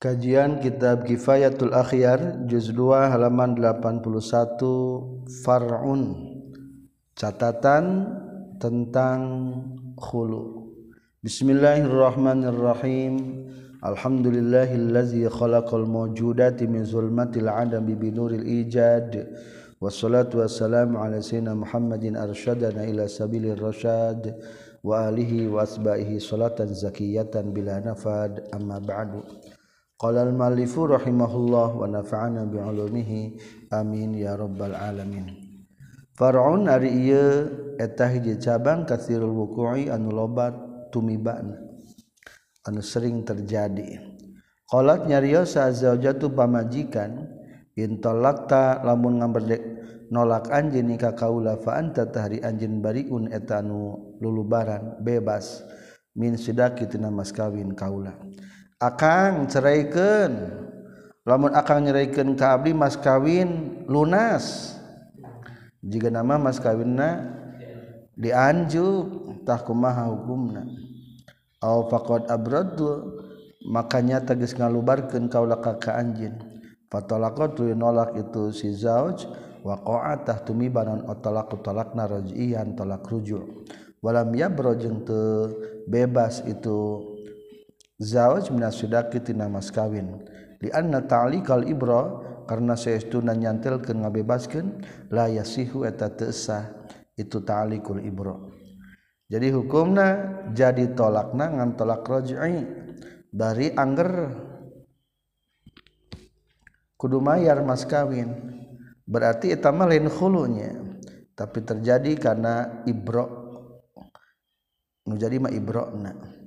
Kajian Kitab Kifayatul Akhyar juz 2 halaman 81 Far'un. Catatan tentang khulu. Bismillahirrahmanirrahim. Alhamdulillahillazi khalaqal mawjudati min zulmatil adami binuril ijad. Wassalatu wassalamu ala sayyidina Muhammadin arsyadana ila sabilir rasyad. Wa alihi wa asbahihi salatan zakiyatan bila nafad. Amma ba'du Qala al-malifu rahimahullah wa nafa'ana bi ulumihi amin ya rabbal alamin. Far'un ari ieu eta hiji cabang katsirul wuqu'i anu loba tumibana anu sering terjadi. Qalat nyarios zaujatu pamajikan in intolakta lamun ngamberdek nolak anjeun ka kaula fa anta tahri anjeun bariun eta anu lulubaran bebas min sidaki tina mas kawin kaula. Akan ceraikan. Lamun akan nyeraikan ka abdi mas kawin lunas. Jika nama mas kawinna dianjuk. Tah kumaha hukumna? Aw faqad abradu makanya tegas ngalubarkeun kaula ka ka anjeun. Fatalaqatu nolak itu si zauj. Wa qa'atah tumibanan talaq talaqna raj'iyan talak rujuk walam yabro jeung teu bebas itu zawaj minasidaki tina mas kawin. Li anna ta'likal ibra karena saestuna nyantelkeun ngabebaskeun la yasihu eta teu sah itu ta'likul ibra. Jadi hukumna jadi tolakna ngan tolak raj'i bari angger. Kudu mayar mas kawin berarti eta mah lain khulunya tapi terjadi karena ibro nu jadi mah ibrona.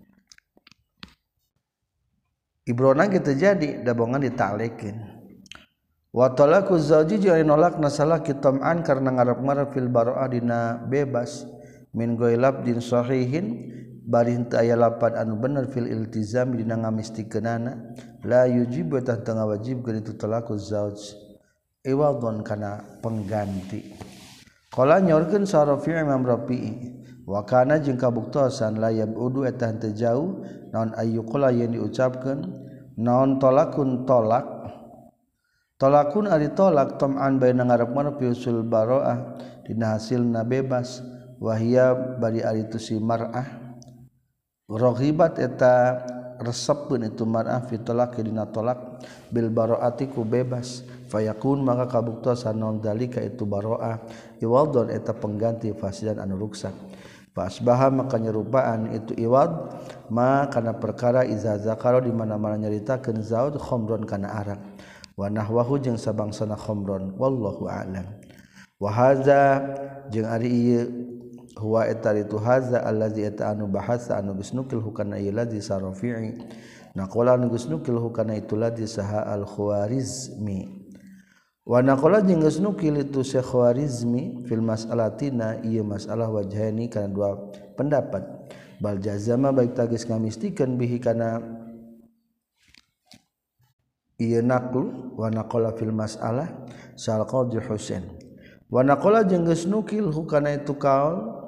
Ibrona gitu jadi dabongan ditalekin. Watalaku zauji jeung nolak nasalah kitam'an karena ngarep-ngarep fil baro'ah dina bebas. Min goilab din sahihin bari teu aya lapan anu bener fil iltizam dina ngamistikeunana la yujibu tah teu ngawajibkeun itu talaku zauj. Iwadon kana pengganti. Qala nyorkeun sa Imam Rafi'i. wakana jeung kabuktosan layab udu eta henteu jauh naon ayyuqula yen diucapkeun? Naon tolakun tolak? Tolakun ari tolak tam'an baina ngarep-ngarep usul baroah dina hasilna bebas. Wahia bari ari tu si mar'ah. Raghibat eta resep pun itu mar'ah fi talaqi dina tolak. Bil baroati ku bebas. Fayakun maka kabuktosan naon dalika itu baroah. Iwaldon eta pengganti fasidan anu ruksak. Fasbaha maka nyerupaan itu iwad ma kana perkara iza zakaro di mana-mana nyaritakeun zaud khomron kana arak wa nahwahu jeung sabangsana khomron wallahu a'lam. Wa hadza jeung ari ieu huwa eta itu hadza allazi eta anu bahasa anu geus nukil hukana ieu ladzi sarafi'i naqala anu geus nukil hukana itu ladzi saha al khawarizmi Wanakola jengges nukil itu Syekhwarizmi fil masalatina iya masalah wajhani karena dua pendapat. Bal jazama baik tagis ngamistikan bihi karena iya naklu wanakola fil masalah salqadhi Husain. Wanakola jengges nukil hukana itu kaul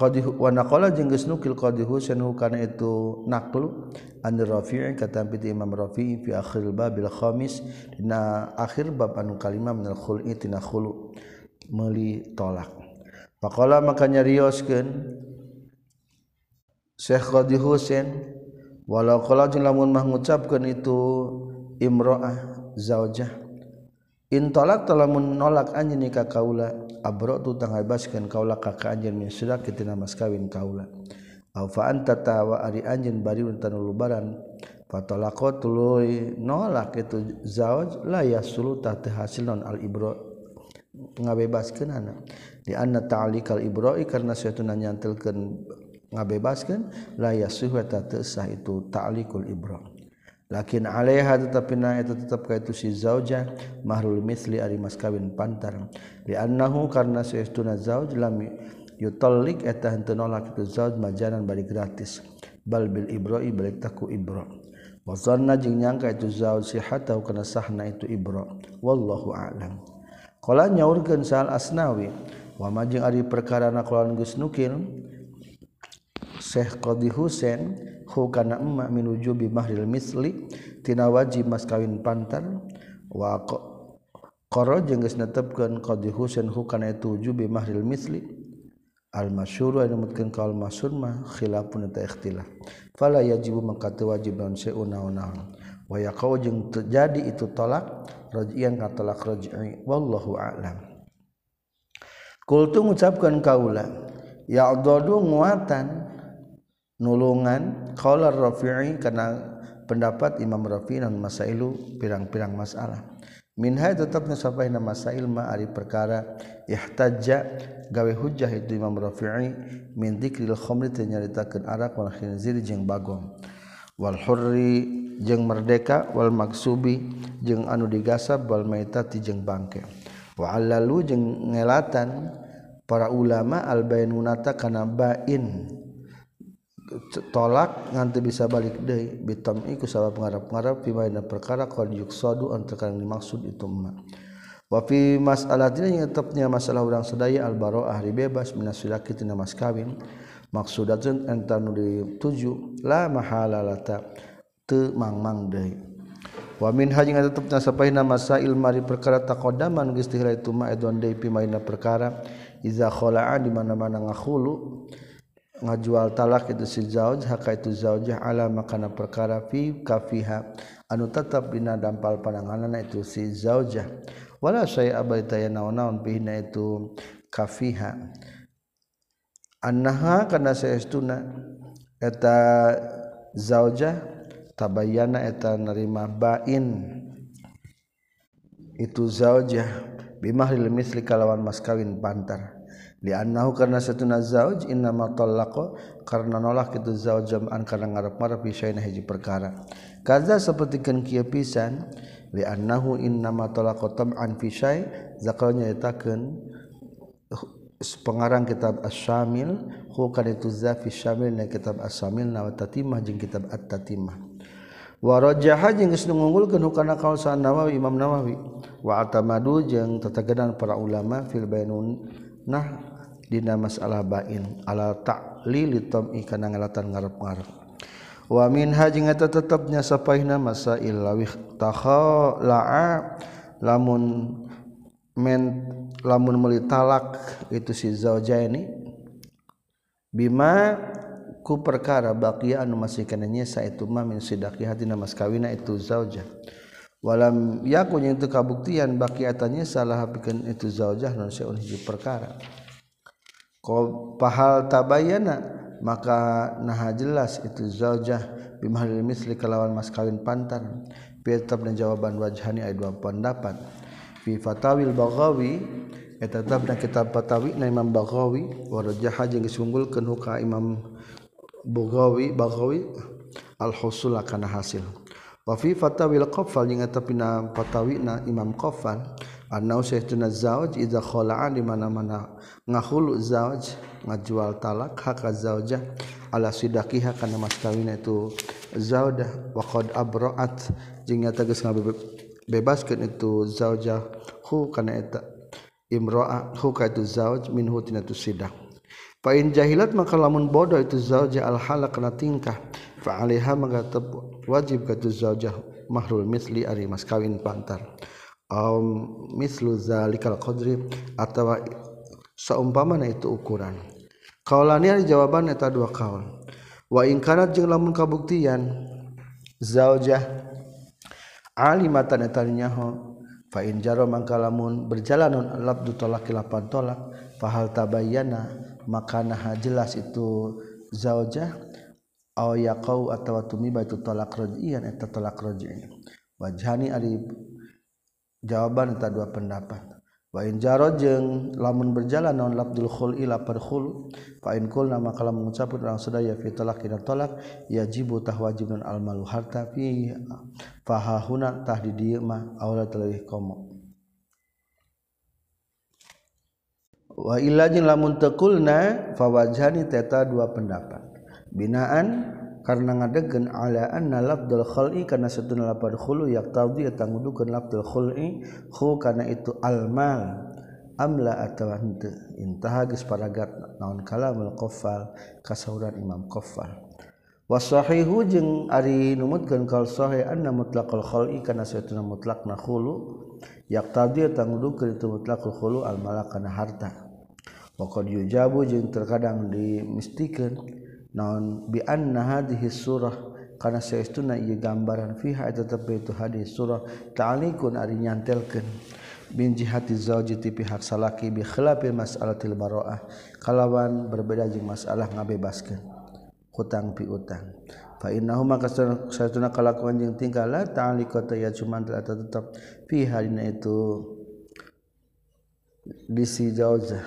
nukil qadhi hukana itu naklu an Rafi'i kata Imam Rafi'i fi akhir babil khamis dina akhir bab anu kalimah minal khul'i tina khulu meuli tolak. Faqala maka nyarioskeun Syekh Qadi Husain walau qala jeung lamun mah ngucapkeun itu imro'ah zaujah in talak talamun nolak anjeun ka abrotu tang bebaskan kaulah kakak anjir min sudah kita mas kawin kaulah Aufaan tata wa ari anjin bariun tanu lubaran. Fatalaqo tuluy nolak itu zawaj la yasulu ta hasil non al ibro ngabebaskeun ana di anna ta'likal ibra'i karena suatu nanyantelkeun ngabebaskeun la yasuhu ta sah itu ta'likul ibra' lakin Aleha tetap pina itu tetap ka itu si zauja mahrul misli ari mas kawin pantar. Li annahu karna saestuna zauj lam yutallik eta henteu nolak itu zauj majanan bari gratis. Bal bil ibra'i balik taku ibra wa zanna jeung nyangka itu zauj sihat atau kana sahna itu ibra wallahu a'lam. Qala nyaurkeun sal asnawi wa majing ari perkara na kulawan geus nukil Syekh Qadhi Husain hu kana emma min wujubi mahril misli tina wajib mas kawin pantar wa qara jeung geus netepkeun qadi husain hukana itu jubi mahril misli. Al masyhur anu mutkeun kaul masyhur mah khilafun ta ikhtilaf. Fala yajibu maka teu wajib naon seuna-una wa yaqau jeung terjadi itu tolak raj'ian ka tolak raj'i wallahu a'lam. Kultu ngucapkeun kaula ya'dadu nguatan nulungan qaula rafi'i kana pendapat Imam Rafi dan masailu pirang-pirang masalah. Minha tetapnya sampai nama masail ma ari perkara ihtajja gawe hujjah itu Imam Rafi'i min dzikril khamri nyaritakeun arak wal khinzir jeung bagong. Wal hurri jeung merdeka wal maksubi jeung anu digasab wal maitati jeung bangke. Wa allalu jeung ngelatan para ulama albainunata kana bain tolak nganti bisa balik deui. Bitam iku sabab ngarap-ngarap fi maina perkara qad yuksadu antakan dimaksud itu ma wa fi mas'alatina tetapnya masalah urang sedaya al baroah bebas minas silaki tina mas kawin. Maksudatun anta nu dituju la mahala lata teu mangmang deui. Wa min hajing tetapna sapaina masail mari perkara taqaddaman geus tihra itu ma edon deui fi maina perkara. Iza khala'a di mana-mana ngakhulu ngajual talak itu si zauj haka itu zaujah ala makana perkara fi kafiha. Anu tetap dina dampal pandanganana itu si zaujah wala saya abai taya naon-naon pihna itu kafiha. Annaha kana saestuna eta zaujah tabayyana eta nerima bain. Itu zaujah bimahril misli kalawan mas kawin pantar liannahu karena satuna zauj innama talaqa karena nolak itu zauj jam'an karena ngarep-ngarep bisaina hiji perkara. Kaza sapertikeun kieu pisan liannahu innama talaqa tam'an fi syai zakalnya nyatakeun pengarang kitab as-syamil hu kana itu za fi syamil na kitab as-syamil na tatimah jeung kitab at-tatimah. Warajaha jeung geus ngunggulkeun hukana kaul Nawawi Imam Nawawi. Wa atamadu jeung tatagedan para ulama fil bainun nah dina masalah bain ala ta'lili tam'i kana ngalatan ngarep-ngarep. Wa min hajing eta tetepnya sapaihna masail lawih takhala'a lamun men lamun meuli talak itu si zaujaini bima ku perkara baqiya anu masih kana nyesa itu mah min sidaqi hatina mas kawina itu zaujah walam yakun yang itu kabuktian baqiatannya salah pikeun itu zaujah non seun hiji perkara ko pahal tabayana maka nah jelas itu zaujah bimahal misli kalawan mas kawin pantar. Pitab dan jawaban wajhani ayat dua pendapat. Fi fatawil baghawi eta tabna kitab fatawi na Imam Baghawi wa rajaha jeung disunggulkeun huka Imam Bughawi Baghawi al-husul kana hasil. Wa fi fatawil qafal jeung eta pina fatawina Imam Qafal anau sayyiduna zauj idza khala'a di mana-mana. Ngahulu zauj ngajual talak hak zaujah. Ala sidakiha kana mas kawin itu zaudah wa qad abra'at jeung nyata geus ngabebaskeun itu zaujah. Hu kana eta imra'a hu ka itu zauj minhu tina tu sidak fa in jahilat maka lamun bodoh itu zaujah al halak kana tingkah. Fa alaiha maka wajib ka itu zaujah mahrul misli ari mas kawin pantar um, mislu zalikal qadri atau seumpama itu ukuran. Kaulani ada jawaban eta dua kaul. Wa ingkarat jeung lamun kabuktian zaujah alimatan eta nyaho fa in jaro mangka lamun berjalan non labdu tolak kilapan tolak fahal tabayyana maka nah jelas itu zaujah aw yaqau atawa tumiba itu tolak rajian eta tolak rajian wajhani ari jawaban tak dua pendapat. Wain jaro jeung lamun berjalan non labdul khul ila perkhul fa'in kul nama kalam mengucapkan orang sedaya fi tolak kina tolak yajibu tah wajib non al malu harta fi fahahuna tah di dieu mah aula teleuh komo. Wa illa jeung lamun tekulna fawajhani teta dua pendapat. Binaan karena ngadegen ala anna lafdul khul'i karena setuna lapad khulu yak tawdi tangudukeun lafdul khul'i khu karena itu almal. Amla atau henteu intaha geus paragat naon kalamul qaffal kasauran imam qaffal wasahihu jeung ari numutkeun kal sahih anna mutlaqul khul'i karena setuna mutlaqna khulu. Yak tawdi tangudukeun itu mutlaqul khulu al malakana harta. Wakad yujabu jeung terkadang dimistikeun naon? Bian hadhihi surah. Karena seestuna ieu gambaran fiha eta tepi itu hadis surah. Ta'alikun ari nyantelkeun. Bin jihati zauji ti pihak salaki bi khilafi mas'alatil baroah kalawan berbeda jeung masalah ngabebaskeun. Hutang piutang fa innahu maka satuna kalakuan jeung tingkah la ta'alikata ya cuman eta tetep fiha dina itu bisi zaujah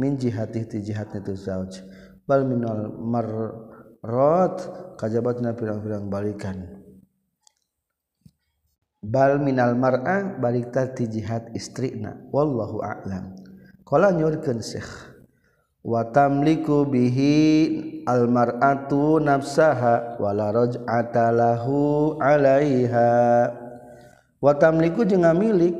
min jihati ti jihatna tu zauj. Bal minal marrat kajabatna pirang-pirang balikan. Bal minal mar'a balik ti jihad istrina wallahu a'lam. Qala nyurkeun syekh. Watamliku bihi almar'atu nafsaha wala raj'atalahu 'alaiha. Watamliku jeung ngamilik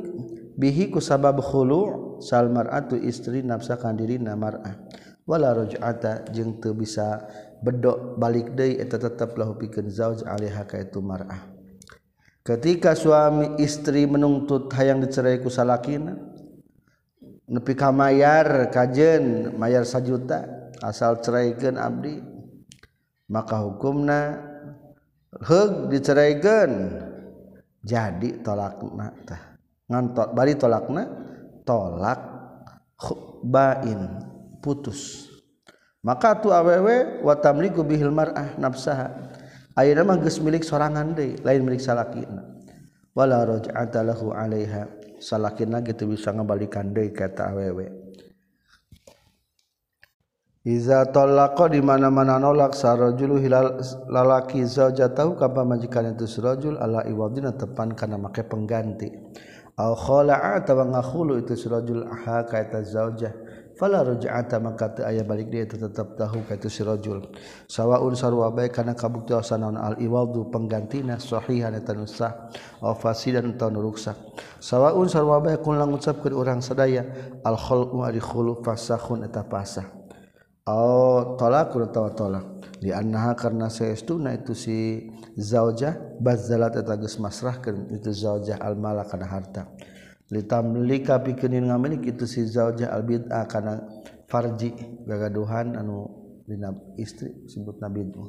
bihi ku sabab khulu sal mar'atu istri nafsa kan diri mar'ah wala raj'ata jeung teu bisa bedok balik deui eta tetep lahu pikeun zauj 'alaiha ka itu mar'ah. Ketika suami istri menuntut hayang dicerai ku salakina nepi ka mayar kajen mayar sajuta asal ceraikan abdi maka hukumna heg diceraikan. Jadi tolakna tah ngantot bari tolakna tolak bain putus. Maka tu awewe wa tamliku bihil mar'ah nafsaha. Ayeuna mah geus milik sorangan deui lain milik salakina. Wala raj'ata lahu 'alaiha. Salakin gitu bisa ngabalikan deui kata awewe. Iza tolaqa di mana-mana nolak sarajulu hilal lalaki zaujatahu kapa majikan itu surajul ala iwadina tepan kana make pengganti. Au khala'a atawa itu surajul aha kaita zaujah fala ruj'ata maka teu aya balik dia tetap tahu ka itu si rajul. Sawaun sarua bae kana kabuktian naon al iwadu penggantina sahihan eta nu sah aw fasidan atawa nu ruksak sawaun sarua bae kun lang ucapkeun urang sadaya al khulu ari fasakhun eta pasah. Aw talaqun atawa talak di annaha karna saestuna itu si zaujah bazzalat eta geus masrahkeun itu zaujah al malakana harta litamlika pikeun ngamilik itu si zaujah al bid'ah kana farji gagaduhan anu dina istri sebut nabi itu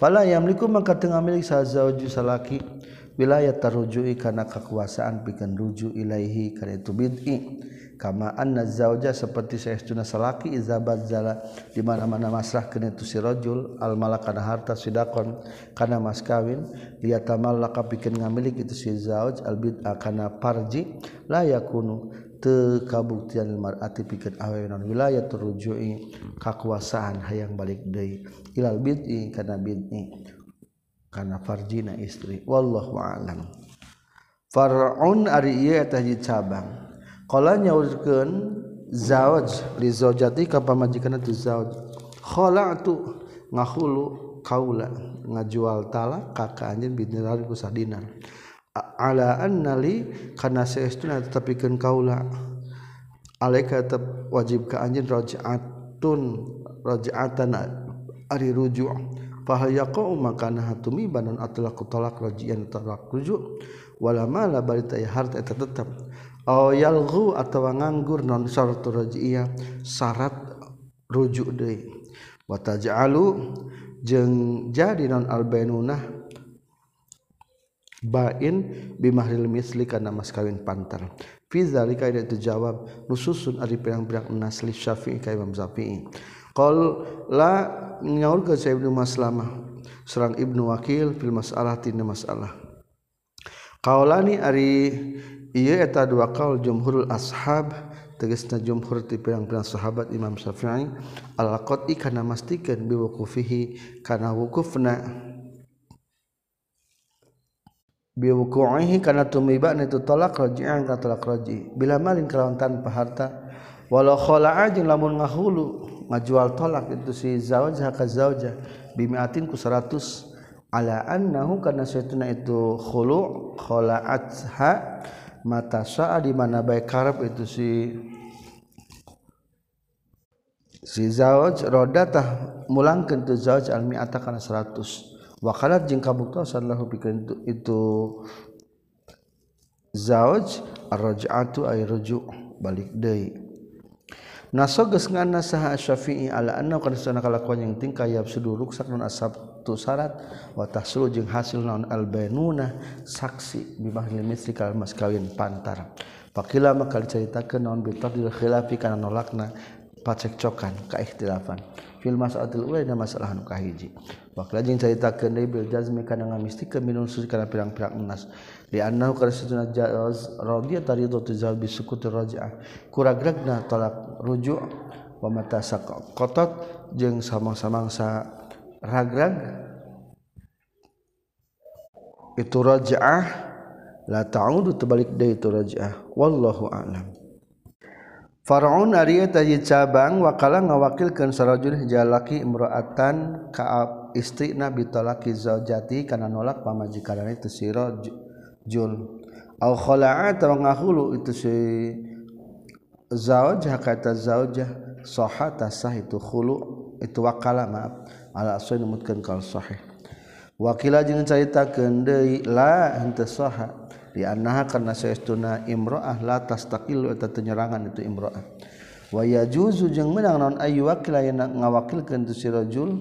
fala yamliku maka teu ngamilik sa zauju salaki wilayah tarujui kana kekuasaan pikeun ruju ilaihi kana itu bid'i. kamaan nazauja seperti seestuna salaki izabat zala di mana-mana masrah kena tu si rajul al malak kana harta sidakon kana mas kawin liya tamallaka pikeun ngamilik itu si zauj al bid'a kana parji la yakunu teu kabuktian mar'ati pikeun awewe non wilayah turujui kakuasaan hayang balik deui. Ilal bid'i kana bid'i kana farjina istri. Wallahu a'lam. Far'un ari ieu eta cabang. Kala nyaurkeun zawaj li zaujati ka pamajikan tu zawaj. Khala'tu ngahulu kaula ngajual talak ka ka anjeun bidinaar ku sadinar. Ala anna li kana saestuna tetepikeun kaula. Alaika tetep wajib ka anjeun raj'atun raj'atan ari rujuk. Fahal yaqau makana hatumi banan atlaqu talak rajian talak rujuk wala mala balita ya harta eta tetep yalhu atau nganggur non syarat rujuk watalu jeng jadi non albenunah bain bimahril misli karena mas kawin pantar Fizalika itu jawab nususun ari pirang-pirang nasli Syafi'i ka Imam Syafi'i. Qol la nyaul ke Ibnu Maslamah serang Ibnu Wakil fil mas'alah tina masalah. Qaulani ari eta dua kal jumhurul ashab tegesna jumhur ti pirang-pirang sahabat Imam Syafi'i. Al-qat'i kana mastikeun bi wuqufihi kana wukufna bi wuqu'ihi kana tumiba itu talak raji'an ka talak raji. Bila malin kalawan tanpa harta walau khala'a jeung lamun ngahulu ngajual tolak itu si zawjah ka zaujah bimiatin ku 100 ala annahu kana saytuna itu khulu khala'atha mata saat di mana baik karep itu si si zauj roda tah mulangkeun tu zauj almi atakan kana 100 wa qalat jeung kabuktosan lahu pikeun itu zauj ar-raj'atu ay rujuk balik deui. nasoges ngana saha syafi'i ala anna kana sunna kalakuan yang tingkah yab sudu ruksak asab tu syarat wa tahsul jeung hasil non albainuna saksi bimahil misri kal mas kawin pantar. Pakila maka diceritakan non bitadil khilafi kana nolakna pacekcokan kaikhtilafan fil masalatil ula dina masalah nu kahiji. Wakila jeung caritakeun deui bil jazmi kana ngamistikeun minun suci kana pirang-pirang nas. -pirang annahu kana satuna jaz radiyat taridatu tuzal bi sukut raj'ah kuragragna tolak rujuk wa mata saqatat jeung samang-samangsa ragrag. Itu raj'ah la ta'udu terbalik deui itu raj'ah wallahu a'lam. Faraun ari taji cabang wakala ngawakilkeun sarajul jalaki imro'atan ka istri nabi talaki zaujati kana nolak pamajikan itu sira jun. Au khala'a atau ngahulu itu si zaujah kata zaujah sahata sah itu khulu itu wakala maaf. Ala asli numutkeun kal sahih. Wakila jeung caritakeun deui la henteu saha di annaha karena saestuna imro'ah la tastaqilu eta tenyerangan itu imro'ah. Wa yajuzu jeung menang naon ayu wakila yana ngawakilkeun tu si rajul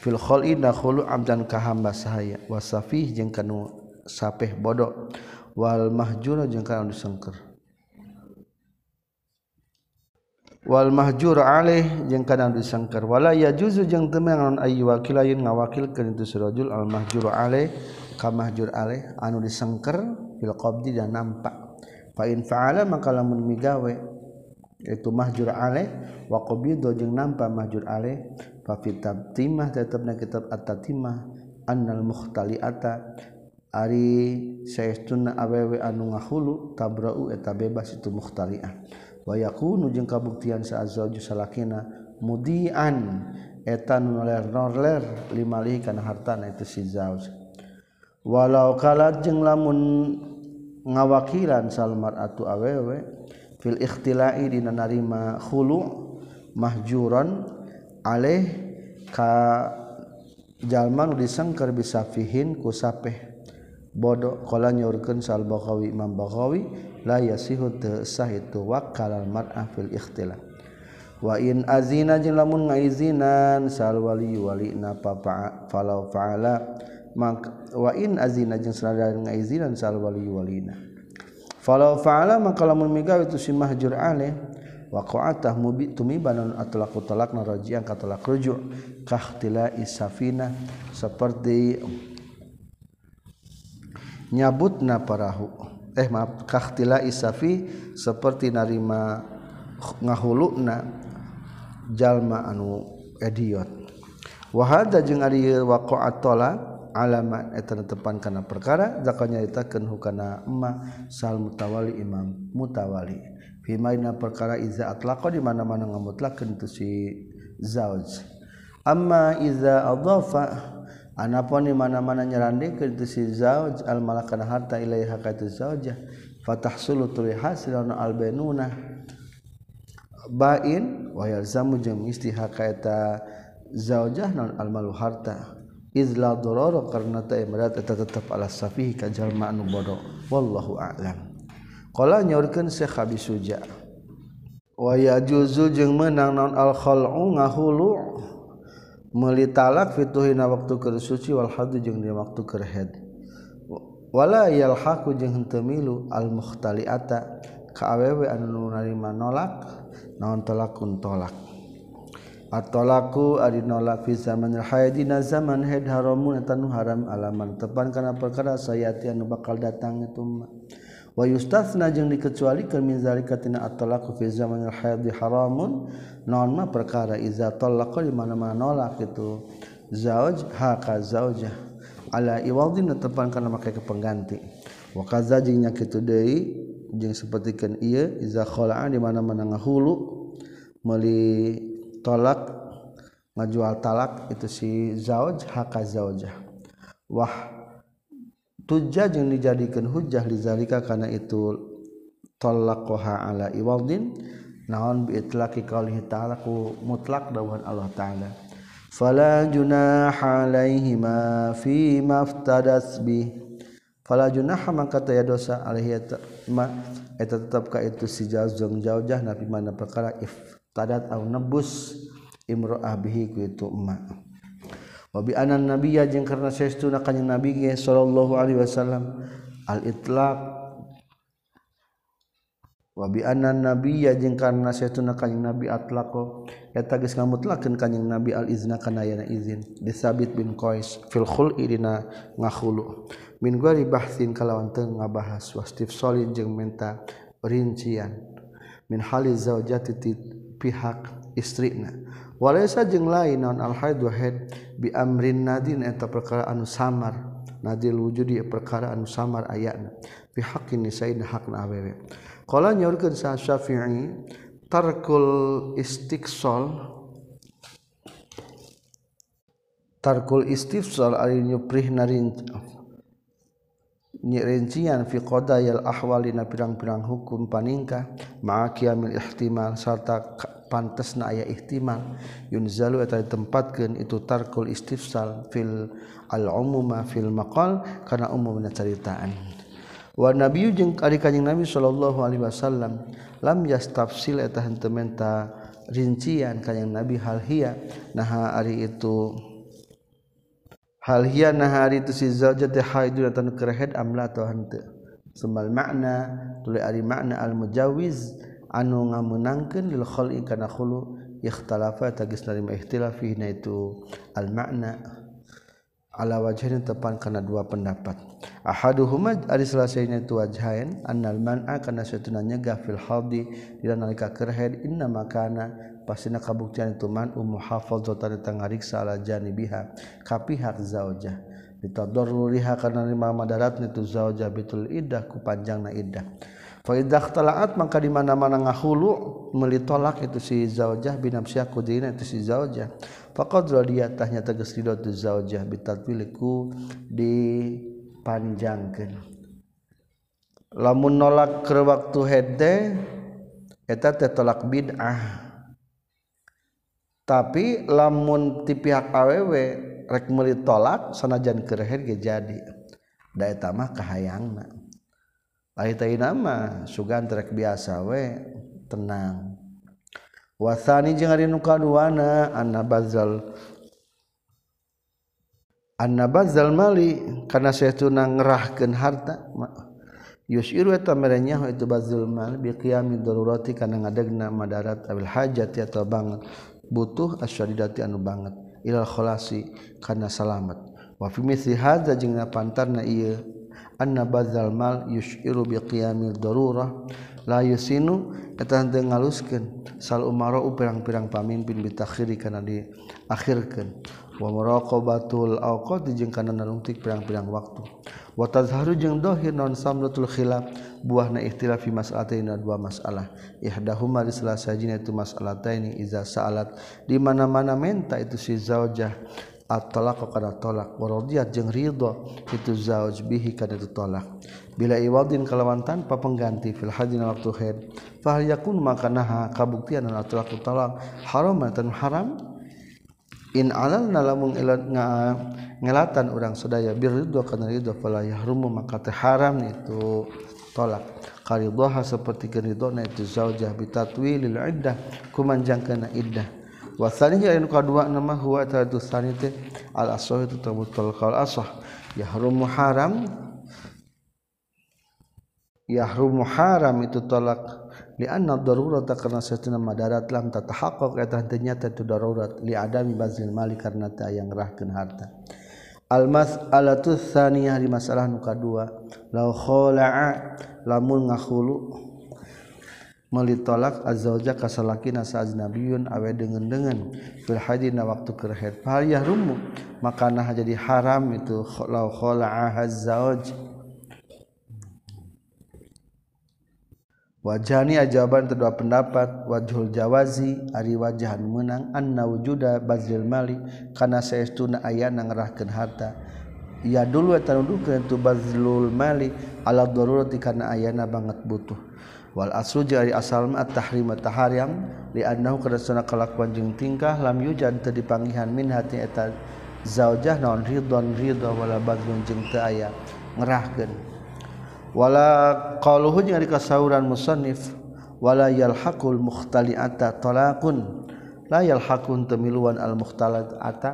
fil khal'i na khulu amdan ka hamba sahaya. Wa safih jeung kanu sapeh bodoh wal mahjura jeung kana disengker. Wal mahjur alaih jeung kana disengker. Wala yajuzu jeung teu mangnon ayu wakilayeun ngawakilkeun itu surajul al mahjur alaih ka mahjur alaih anu disengker fil qabdi dan nampak fa in fa'ala maka lamun migawe itu mahjur alaih wa qabidu jeung nampak mahjur alaih fa fitab timah tetepna kitab at-tatimah annal mukhtali'ata Ari saestuna awewe anu ngahulu tabrau eta bebas itu mukhtariah wa yakunu jeung kabuktian sa azwaju salakina mudian eta nu ler norler limali kana hartana itu si zauj walau kalat jeung lamun ngawakilan salmar atu awewe fil ikhtilai dina narima khulu mahjuran alaih ka jalma nu disengker bisa fihin ku sapeh bodohkola sal salbakhawi Imam Bakhawi la yasihu sah itu wakal mar'ah fil ikhtilaf. Wa in azina jeung lamun ngaizinan sal wali wali na papa falau faala. Mak wa in azina jeung sadaran ngaizinan sal wali walina falau faala maka lamun migawe itu si mahjur ale waqa'atah mubi tumibanan atlaqu talaqna raji'an ka talaq rujuk kahtila isafina seperti nyabutna parahu. Eh maaf kahtila isafi seperti narima ngahulukna jalma anu ediot. Wahada jeung ari waqa'at talak alamat eta tepan kana perkara zakon nyaritakeun hukana emma sal mutawali imam mutawali. Fi maina perkara iza atlaqa di mana-mana ngamutlakeun tu si zauj. Amma iza adhafa Anapun di mana-mana nyerandi ke si zauj al malakana harta ilaiha ka itu zaujah fatahsulu tuli hasil al bainuna bain wa yalzamu jeung istiha ka eta zaujah non al malu harta. Izla dororo karena ta imrat eta tetap ala safih ka jalma anu bodoh wallahu a'lam. Qala nyaurkeun syekh abi suja wa yajuzu jeung meunang non al khal'u ngahulu. meli talak fituhina waktu keur suci wal hadu jeung di waktu keur haid. Wala yalhaqu jeung henteu milu al mukhtali'ata. Ka awewe anu narima nolak naon talakun tolak. At-tolaku nolak fi zaman haid. Dina zaman haid haramun eta haram alaman. Tepan kana perkara sayati anu bakal datang itu mah wa yustasna jeung dikecualikeun min zalika tina atolaku fi zaman haid haramun. Naon mah perkara iza talaqa di mana-mana nolak itu zauj haka zaujah. Ala iwadin tepan kana make kepengganti wa kaza jeung nya kitu deui jeung sapertikeun ieu iza khala'a di mana-mana ngahulu meuli tolak ngajual talak itu si zauj haka zaujah. Wah tujja jeung dijadikan hujjah lizalika karena itu talaqaha ala iwadin naon bi itlaqi qaulihi ta'ala ku mutlak dawuhan Allah taala. Fala junaha alaihima fi maftadas bi fala junaha maka taya dosa alaihi ma eta tetap ka itu si jazung jaujah nabi mana perkara iftadat au nebus imro'ah bihi ku itu emak wabi anan nabiya jeung karena saestuna kanjing nabi ge sallallahu alaihi wasallam. Al itlaq wabi anan nabiya jeung karena saestuna kanjing nabi atlaqo. Eta geus ngamutlakeun kanjing nabi al izna kana yana izin. Disabit bin qais fil khul'i dina ngakhulu. Min gari bahsin kalawan teu ngabahas wastif solid jeung minta rincian. Min haliz zaujati pihak istrina. Walaysa jeung lain non al haid wa haid. bi amrin nadin eta perkara anu samar. Nadil wujud perkara anu samar ayatna bihakin nisain hakna awewe. Qala nyaurkeun sa syafi'i tarkul istiqsal tarkul istifsal ari nyuprih narin rincian fi qadayal ahwali na pirang-pirang hukum paningkah ma'a qiyamil ihtimal sarta pantesna aya ihtimal. Yunzalu eta ditempatkeun itu tarkul istifsal fil al umuma fil maqal kana umumna caritaan. Nabi kanyeng nabi Shallallahu Alaihi Wasallam lam yatafsilmenta rincian kayang nabi halhia nah hari itu hal hiya nahari tu si zawja teh haidun atan kerhed amla atau henteu sembal makna tuluy ari makna al mujawiz anu ngameunangkeun lil khalqi kana khulu ikhtalafa tagis narima ikhtilaf fi na itu al makna. Ala wajhain tepan kana dua pendapat. Ahaduhuma ari salasainya itu wajhain annal man'a kana satuna nyegah fil hadi dina nalika kerhed inna makana pasina kabuktian itu man ummu hafadzatan tangariksa ala janibiha ka pihak zaujah bitadarruriha kana lima madarat itu zaujah bitul iddah ku panjangna iddah. Fa idza talaat maka di mana-mana ngahulu melitolak itu si zaujah binafsiha kudina itu si zaujah. Faqad radiyatahnya tegas ridho tu zaujah bitatwiliku di panjangkan lamun nolak ke waktu hede eta tolak bid'ah tapi lamun ti pihak aww rek meuli tolak sanajan kereher ge jadi. Da eta mah kahayangna. Lain teh nama sugan rek biasa we tenang. Wasani jeung ari nu kaduana anna bazal anna bazal mali kana saytuna ngerahkeun harta yusiru eta merenya itu bazul mal bi qiyamid darurati kana ngadegna madarat abil hajat ya banget. butuh asyadidati anu banget. Ilal kholasi karena salamet wa fi mithli hadza jeung na ieu anna badzal mal yushiru bi qiyamil darurah la yusinu eta teu ngaluskeun sal umara pirang-pirang pamimpin bitakhiri kana di akhirkeun wa muraqabatul awqat jeung kana narungtik pirang-pirang waktu. watazharu jeung dohir non samratul khilaf buah na ikhtilafi mas'alatina dua masalah. Ihdahuma di salah sajina itu mas'alataini iza sa'alat. Di mana-mana menta itu si zaujah at-talaq kana talak wa radiyat jeung ridha itu zauj bihi kana itu talak bila iwadin kalawan tanpa pengganti fil hadina waktu haid fa yakun maka naha kabuktian at-talaq talak haram tan haram in alal lamun nga ngelatan orang sedaya bir ridho kana ridho fala yahrumu maka teh haram itu tolak. Qaridaha seperti na itu zaujah bitatwilil iddah kumanjangkeuna iddah. Wa tsaniya anu kadua nama huwa tadu sanite al asah itu tabutul qaul asah yahrumu haram. Yahrumu haram itu tolak lianna darurat karena satuna madarat lam tatahaqqaq eta ternyata itu darurat. Li adami bazil mali karena ta yang rahkeun harta. Al mas'alatu tsaniyah di masalah nu kadua law khala'a lamun ngakhulu melitolak azwajah kasalakina saajnabiyun awe dengan-dengan fil hadina waktu kerhet fal yahrumu maka nah jadi haram itu. Law khala'a azwaj wajahni ajaban kedua pendapat. Wajhul jawazi ari wajahan menang anna wujuda bazil mali kana saestuna aya ngerahkeun harta. Ya dulu eta nuduhkeun tu bazlul mali ala darurati kana ayana banget butuh. Wal aslu jari asal ma tahrim tahariam li annahu kadasana kalakuan jeung tingkah lam yujan teu dipanggihan min hati eta zaujah naon ridon ridha wala bazlun jeung teu aya ngerahkeun. wala qauluhu jeung ari kasauran musannif. Wala yalhaqul mukhtali'ata talaqun. La yalhaqun temiluan al mukhtali'ata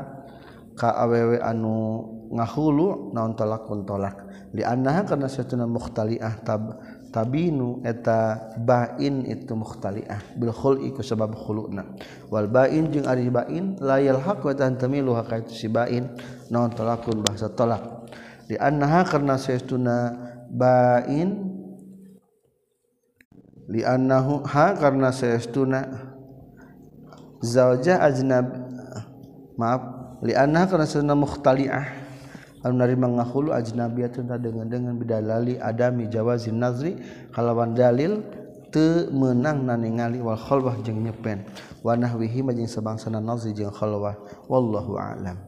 ka awewe anu ngahulu naon talakun tolak li annaha kana satuna mukhtali'ah tab tabinu eta bain itu mukhtali'ah bil khul'i ku sabab khulu'na. Wal bain jeung ari bain la yalhaqu eta tamilu ka itu si bain. Naon talakun bahasa tolak li annaha kana satuna bain liannahu ha karena saestuna zaujah ajnab maaf lianna karena sunna mukhtali'ah anu nari mangahulu ajnabiyatun dengan dengan bidalali adami jawazin nazri kalawan dalil teu meunang naningali wal khalwah jeung nyepen wa nahwihi jeung sabangsa nazri jeung khalwah wallahu a'lam.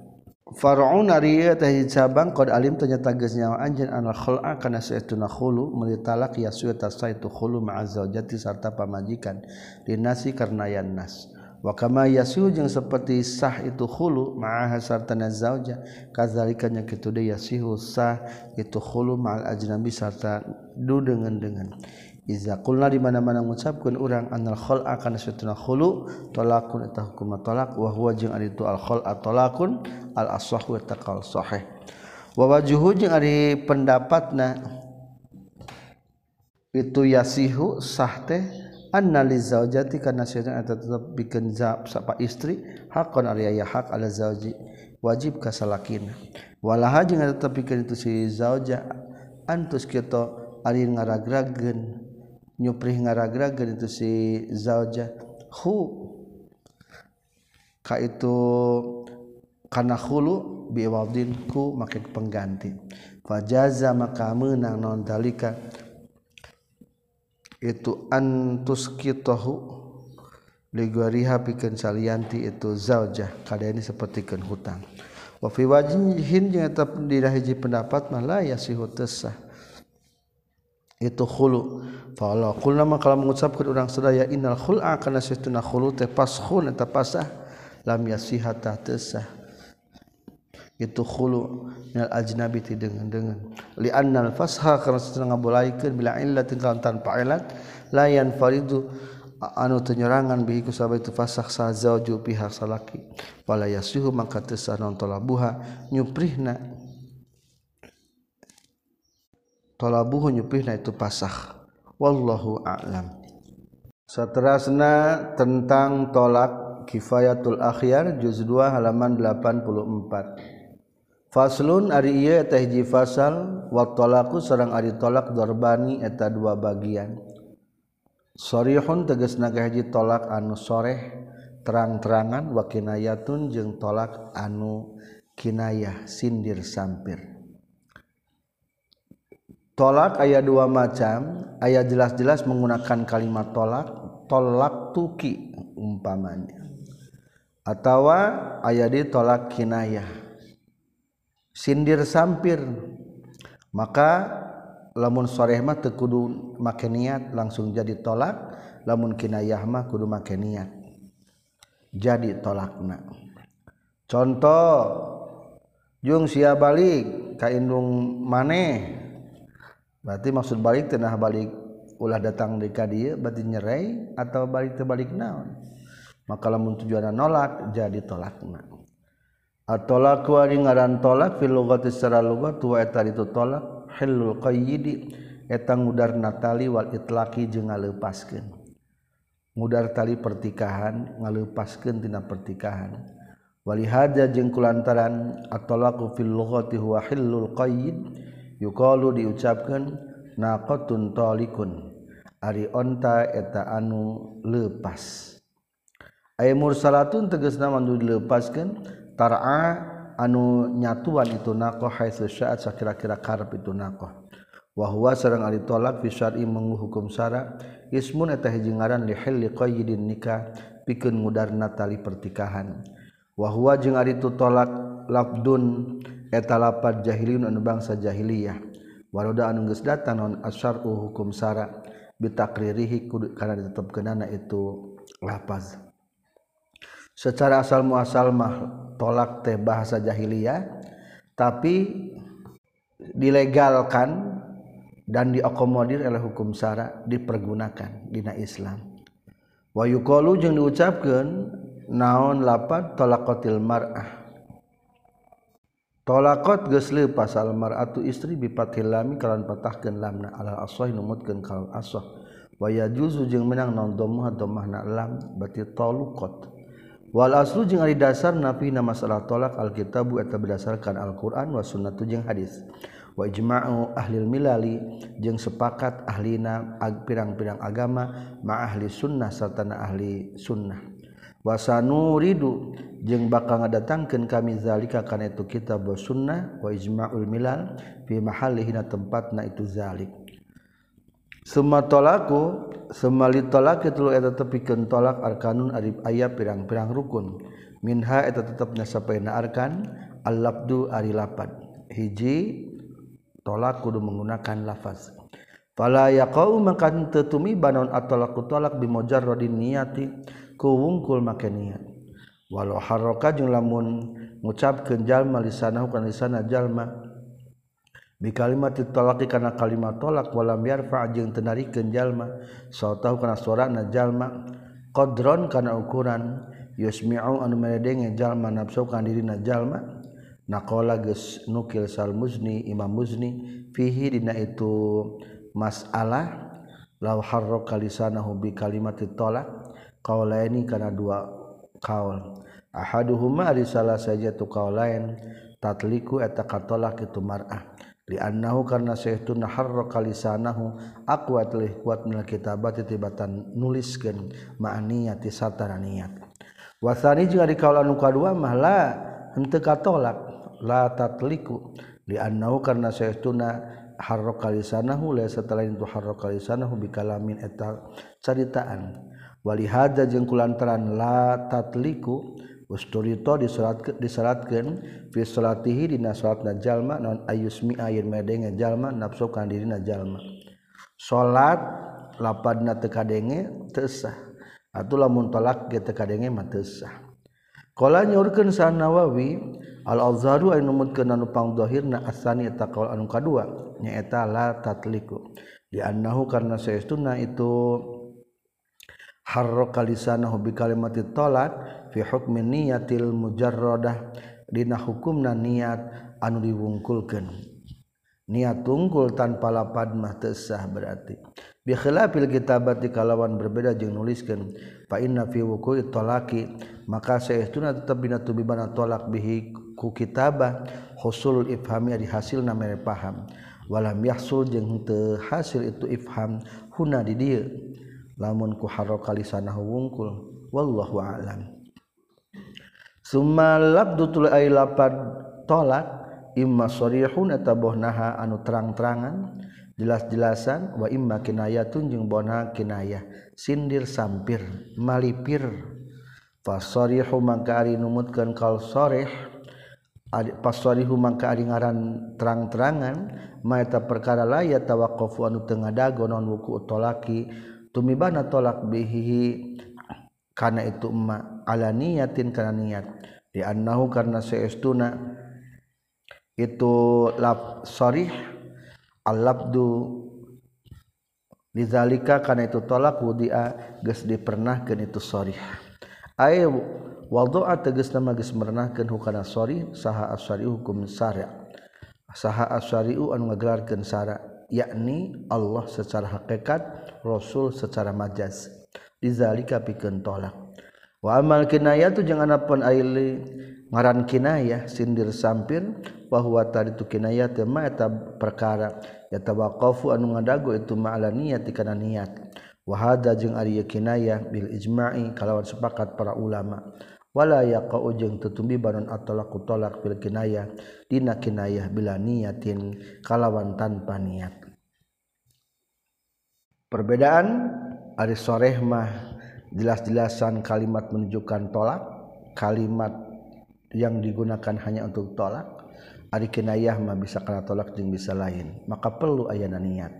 Farun ari teh cabang qad alim ternyata geus nyawa anjeun anal khul'a kana sayyiduna khulu melitalak ya sayyiduna sayyidu khulu ma'azal jati sarta pamajikan dinasi karena yan nas. Wa kama yasu jeung seperti sah itu khulu ma'aha sarta nazauja kadzalika nya kitu deui yasihu sah itu khulu ma'al ajnabi sarta du dengan dengan Izakulna di mana-mana mengucapkan orang anal khol akan setuna khulu tolakun eta hukum tolak wahwa jeung ari itu al khol atolakun al aswahu eta kaul sahih. Wa wajuhu jeung ari pendapatna itu yasihu sah teh anna li zaujati kana sayyidan eta tetep bikin zab sapa istri hakon ari aya hak ala zauji wajib kasalakina. Walaha jeung tetep bikin itu si zauja antus kita ari ngaragragen nyupri ngaragragen itu si zauja. Hu. Ka itu karena hulu biwaldinku makin pengganti. Fajaza maka menang non dalika? Itu antuskitohu ligoriha pikeun salianti itu zaujah kada ini sapertikeun hutang. Wa fi wajhin jeung eta pendapat mah la yasihu tasah itu khulu. Fa Allah qulna mah kalau mengucapkeun urang sadaya innal khul'a kana satuna khulu teh paskhun eta pasah lam yasiha tasah itu khulu. Minal ajnabi ti dengan dengan li annal fasha karena setengah ngabulaikeun bila illat tinggal tanpa ilat layan faridu anu tenyerangan bihi ku sabab itu fasakh sa zauju pihak salaki. Wala yasuhu maka tesa non tolabuha nyuprihna talabuhu nyuplihna itu pasah wallahu a'lam Seterusnya tentang tolak kifayatul akhyar juz 2 halaman 84. Faslun ari ieu teh hiji fasal wa talaku sareng ari tolak dorbani eta dua bagian. Sarihun tegasna hiji tolak anu soreh terang-terangan wa kinayatun jeung tolak anu kinayah sindir sampir. Tolak aya dua macam, aya jelas-jelas menggunakan kalimat tolak, tolak tuki umpamanya. Atawa aya di tolak kinayah. Sindir sampir. Maka lamun sorehmah tekudu make niat langsung jadi tolak. Lamun kinayahmah kudu make niat jadi tolakna. Contoh jung sia balik ka indung maneh berarti maksud balik tenah balik ulah datang di kadia berarti nyerai atau balik terbalik naon? Maka lamun tujuan nolak jadi tolak atolak kuari ngaran tolak fil lugati secara lugat wa eta itu tolak hilul qayyidi eta ngudar natali wal itlaqi jeung ngaleupaskeun. Ngudar tali pertikahan ngaleupaskeun tina pertikahan. Wali haja jeung kulantaran atolaku fil lugati huwa hilul qayyid yukalu diucapkan naqatun talikun. Ari onta eta anu lepas. Aya mursalatun tegasna anu dilepaskeun tar'a anu nyatuan itu naqah haitsu sya'at sakira-kira karep itu naqah. Wa huwa sareng ari tolak fisyari menghukum sara ismun eta hiji ngaran li hilli qayyidin nikah pikeun ngudarna tali pertikahan. Wa huwa jeung ari tolak labdun etalapat jahiliun bangsa jahiliyah. Waroda anunggus data non asar hukum Sara. Bitakririhi karena ditetapkan itu lapas secara asal muasal mah tolak teh bahasa jahiliyah tapi dilegalkan dan diokomodir oleh hukum syara dipergunakan dina Islam. Wa yuqalu jeung diucapkeun naon lapat talaqatil mar'ah tolakot gesle pasal maratu istri bipatil lami kalan patahkan lamna ala aswah numutkan kalal aswah. Waya juzu jeung menang non domah domah na lam berarti tolukot. Wal aslu jeung ari dasar napi nama masalah tolak alkitabu eta berdasarkan Al-Qur'an wa sunnatu jeung hadis. Wa ijma'u ahli milali jeung sepakat ahlina pirang-pirang agama ma ahli sunnah serta ahli sunnah. Wa sanuridu jeung bakal ngadatangkeun kami zalika kana itu kitab wa sunnah wa ijma'ul milal fi mahalli na tempatna itu zalik. Summa talaku summa litalaqi tulu eta tepikeun talak arkanun ari aya pirang-pirang rukun. Minha eta tetepna sapaena arkan al-labdu ari lapad. Hiji tolak kudu menggunakan lafaz. Fala yaqau maka tetumi banon naon at-talaqu talak bimujarradin niyati. kuwungkul make niat. Walau haroka jeung lamun ngucapkeun jalma lisanahu kana lisana jalma. Bi kalimat talaqi kana kalimat talak walam yarfa jeung teu narikeun jalma. Sautahu kana suarana jalma. Qadron kana ukuran yusmi'u anu meredenge jalma nafsu kana dirina jalma. Naqala geus nukil sal muzni imam muzni fihi dina itu masalah. Law harraka lisanahu bi kalimat talak kau lain karena dua kaul. Ahaduhuma ari salah saja tu kau lain tatliku eta katolak itu mar'ah. Liannahu karna saytun harraka lisanahu aqwat lih kuat minal kitabati tibatan nuliskeun ma'niyati satara niat. Wasani jeung ari kaula nu kadua mah la henteu katolak la tatliku. Liannahu karna saytuna harraka lisanahu la setelah itu harraka lisanahu bikalamin eta caritaan. walihada jeung kulantaran la tatliku usturito disolat disolatkeun fi salatihi dina salatna jalma naon ayusmi ayin medenge jalma nafsu kana dirina jalma. Salat lapadna teu kadenge teu sah. Atuh lamun talak ge teu kadenge mah teu sah. Qala nyaurkeun sa Nawawi al-Azharu anu numutkeun anu pangdohirna asani eta qaul anu kadua nyaeta la tatliku. Di annahu karna saestuna itu harro kalisanahu bi kalimati talak fi hukmi niyatil mujarrodah dina hukumna niat anu diwungkulkeun. Niat tungkul tanpa lapad mah tesah berarti. Bi khilafil kitabat kalawan berbeda jeung nuliskeun. Fa inna fi wuqu'i talaqi maka saestuna tetep dina tubibana talak bihi ku kitabah. Husul ifhamiyah dihasilna mere paham. Walam yahsul jeung teu hasil itu ifham huna di dieu. lamun ku kali lisanahu wungkul wallahu a'lam. Summa labdutul ay lapad tolak imma sarihun eta bohnaha anu terang-terangan jelas-jelasan wa imma kinayatun jeung bohna kinayah sindir sampir malipir. Fasarihu mangka ari numutkeun kal sarih pasarihu mangka ari ngaran terang-terangan maeta perkara la ya tawaqqafu anu teu ngadago non wuku tolaki tumibana tolak bihi kana itu emma ala niyatin kana niat. Di annahu karena seestuna. Itu lab sorih. Al-labdu. Lizalika karena itu tolak wudia. Geus dipernahkeun itu sorih. Ay waldoa tegas nama geus merenahkeun hukana sorih. Saha asari hukum syara. Saha asyari'u anu ngagelarkeun syara yakni Allah secara hakikat Rasul secara majaz. Lizalika pikeun tolak. amal kinaya tuh jangan pun aili ngaran kinayah sindir sampir bahwa tadi itu kinayah tema eta perkara ya tawaqafu anu ngadago itu ma'ala niat kana niat wa hada jeung ari kinayah bil ijma'i kalawan sepakat para ulama wala yaqau jeung tutumbi banon at-talaqu talaq bil kinayah dina kinayah bila niatin kalawan tanpa niat perbedaan Ari sorehmah jelas-jelasan kalimat menunjukkan tolak. Kalimat yang digunakan hanya untuk tolak. Ari kinayah mah bisa kena tolak jeung bisa lain. Maka perlu ayana niat.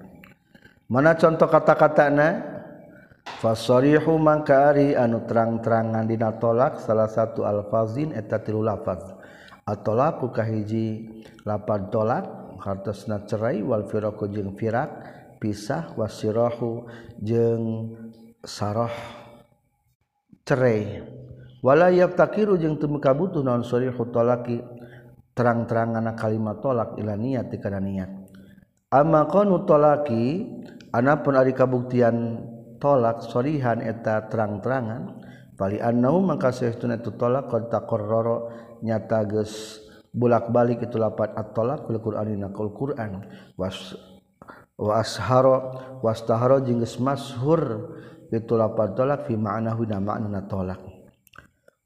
Mana contoh kata-katana fasarihu mangkari anu terang-terangan dina tolak salah satu alfazin eta tilu lafaz. Atolaku kahiji lapad tolak hartosna cerai wal firaku jeung firak pisah wasirohu jeng saroh cerai. Wala yaftakiru jeung teu kabutuh naon sharihu tolaki terang-terangan kalimat tolak ila niat kana niat. Amma qanu tolaki anapun ari kabuktian tolak sorihan eta terang-terangan bali annau maka saestuna itu tolak qad taqarrara nyata geus bulak-balik itu lapat at-talaq fil qur'ani kul qur'an. Was wa asharo wastaharo jeung geus masyhur itu lapan tolak fi ma'nahu na ma'na tolak.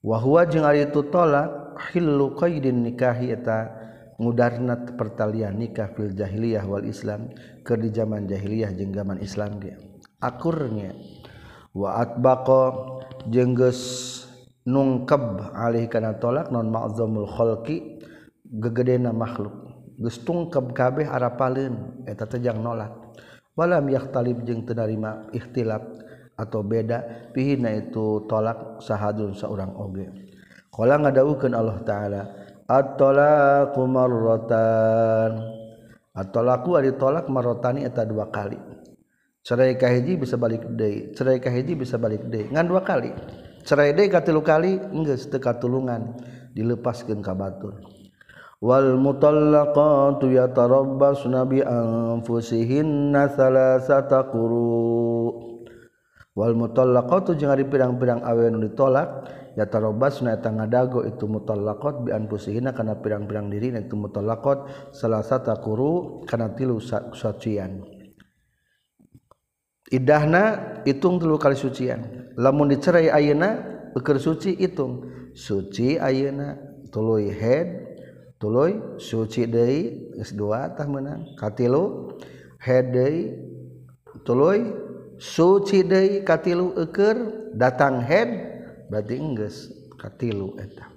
Wa huwa jeung ari itu tolak hillu qaidin nikahi eta ngudarna pertalian nikah fil jahiliyah wal islam keur di zaman jahiliyah jeung zaman islam ge. Akurnya wa atbaqa jeung geus nungkeb alih kana tolak non ma'zamul khalqi gegedena makhluk. gestung kekabeh arapaleun eta tejang nolak. Walam yakhtalib jeung tenarima ikhtilaf atau beda pihina itu tolak sahadun seorang oge. Qala ngadawukeun Allah taala at-talaqu marratan. At-talaqu ari tolak marrotani eta dua kali. Cerai kahiji bisa balik deui cerai kahiji bisa balik deui. Ngan dua kali. Cerai deui katilu kali geus teu katulungan dilepaskeun ka batur. Wal mutallaqatu yatarabbasna bi anfusihinna salasata quru. Wal mutallaqatu jeung ari pirang-pirang awewe nu ditolak yatarabbasna eta ngadago itu mutallaqat bi anfusihinna kana pirang-pirang diri itu mutallaqat salasata quru kana tilu sucian. Idahna hitung dulu kali sucian. Lamun dicerai ayeuna beker suci hitung suci ayeuna tuluy head tuluy suci deui geus dua tah meunang. Katilu head deui tuluy suci deui katilu eukeur datang head berarti enggeus katilu eta.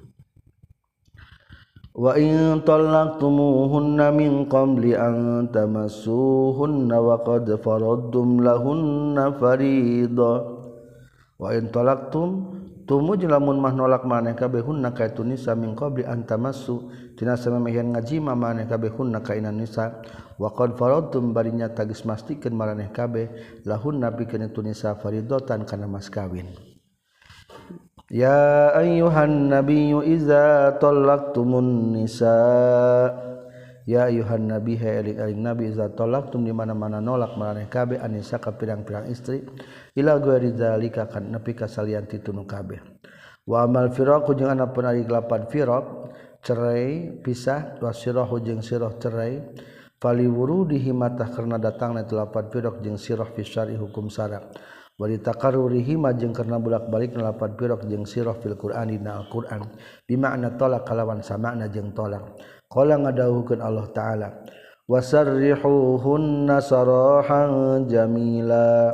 Wa in talaqtumuhunna min qabli an tamassuhunna wa qad faradtum lahunna farida wa in talaqtum tumu lamun mah nolak maneh kabeh hunna ka itu nisa min qabli an tamassu. Tina samemehyan ngajima maneh kabeh hunna ka nisa. Wa qad faradtum barinya tagis mastikeun maraneh kabeh lahunna pikeun itu nisa faridatan kana mas kawin. Ya ayuhan nabiyyu iza talaqtumun nisa. Ya ayuhan nabi hai eling nabi iza talaqtum di mana-mana nolak maraneh kabeh anisa ka pirang-pirang istri ila ghairi zalika kan nepi ka salian titunu kabeh. Wa amal firaqu jeung anapeun ari lapan firaq cerai pisah wa sirahu jeung sirah cerai. Fali wurudihi matah karena datangna itu lapan firaq jeung sirah fi syari hukum syarak takarurihima jeung karena bulak-balik nalapan pirok jeung siroh fil Qur'an dina Al-Qur'an. Bimakna tolak kalawan samakna jeung tolak. Qala ngadawukeun Allah taala wasarrihuhunna sarahan jamila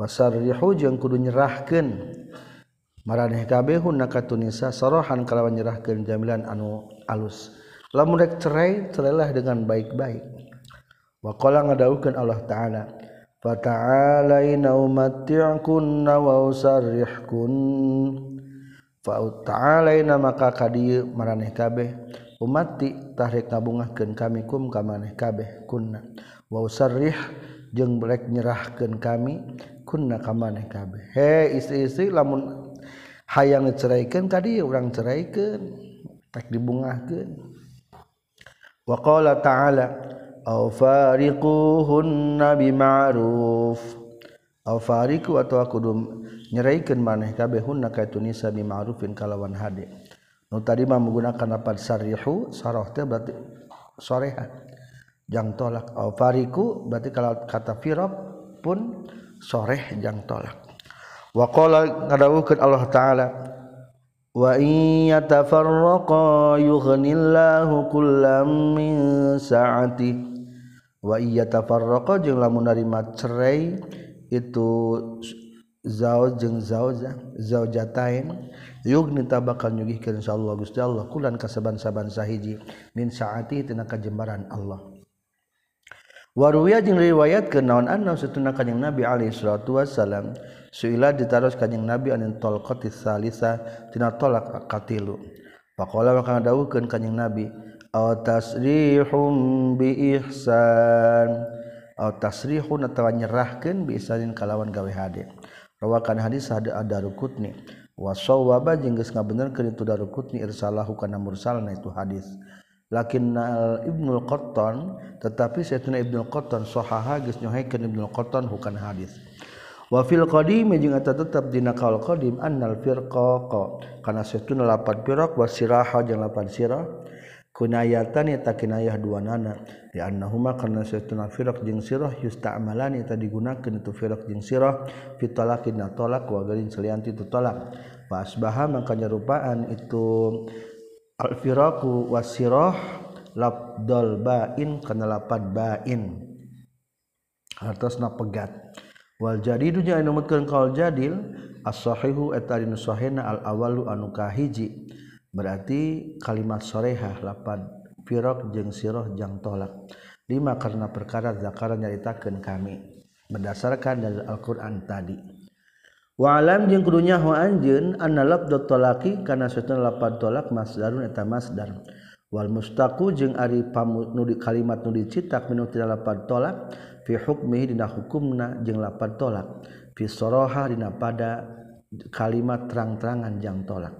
wasarrihu jeung kudu nyerahkeun. Maraneh kabeh hunaka tunisa sarahan kalawan nyerahkeun jamilan anu alus. Lamun rek cerai cerailah dengan baik-baik. Wa qala ngadawukeun Allah taala fata'alaina umatti'kunna wa usarrihkun. Fata'alaina maka kadieu maraneh kabeh umati tahrik ngabungahkeun kami kum ka maneh kabeh kunna. Wa usarrih jeung rek nyerahkeun kami kunna kamaneh kabeh. He istri-istri lamun hayang ngeceraikeun ka dieu urang ceraikeun tak dibungahkeun. Wa qala ta'ala aw fariquhunna bima'ruf. Aw fariqu atawa kudu nyeraikeun maneh kabeh hunna ka tunisa bima'rufin kalawan hade. Nu tadi mah menggunakan lafaz sarihu sarah teh berarti soreha jang tolak. Aw fariqu berarti kalau kata firaq pun soreh jang tolak. Waqala ngadawuhkeun Allah taala wa in yatafarraqa yughnillahu kullam min sa'ati. Wa in yatafarraqa jeung lamun narima cerai itu zauj jeung zauja zaujatain yugni tabakal nyugihkeun insyaallah Gusti Allah. Kulan kasaban-saban sahiji min saati tina kajembaran Allah. waruya jeung riwayat ke naon anna setuna kanjing Nabi alaihi salatu wasalam suila ditaros kanjing Nabi anin talqati salisa tina tolak katilu. Faqala maka dawuhkeun kanjing Nabi aw tasrihum bi ihsan. Aw tasrihun atawa nyerahkeun bi ihsanin kalawan gawe hade. Rawakan hadis ada ada rukutni wa sawaba jeung geus ngabenerkeun itu darukutni irsalahu kana mursalna itu hadis. Lakin Ibnu Qattan tetapi Sayyidina Ibnu Qattan sahaha geus nyohekeun Ibnu Qattan bukan hadis. Wa fil qadim jeung eta tetep dina qaul qadim annal firqa kana sayyiduna lapan firaq wa siraha jeung lapan sirah. Kunayatan eta kinayah dua nana. Di annahuma kana sayyiduna firaq jeung sirah yusta'malani eta digunakeun itu firaq jeung sirah fi talaq wa galin salianti itu talaq. Fa asbaha maka nyarupaan itu Al-firaku wasirah labdol bain kana lapad bain. Hartosna pegat. Wal jadidu jeung anu mutkeun kaul jadil as-sahihu eta dinu sahihna al-awalu anu kahiji. Berarti kalimat sorehah lapad firaq jeung sirah jang tolak. Lima karena perkara zakara nyaritakeun kami berdasarkan dari Al-Qur'an tadi. Walam jeung kudunya ho anjeun anna lafdz talaqi kana satuna lapad talak masdarun eta masdar. Wal mustaqu jeung ari nu kalimat nu dicetak minu tina lapad talaq fi hukmihi dina hukumna jeung lapad talak fi saraha dina pada kalimat terang-terangan jang tolak.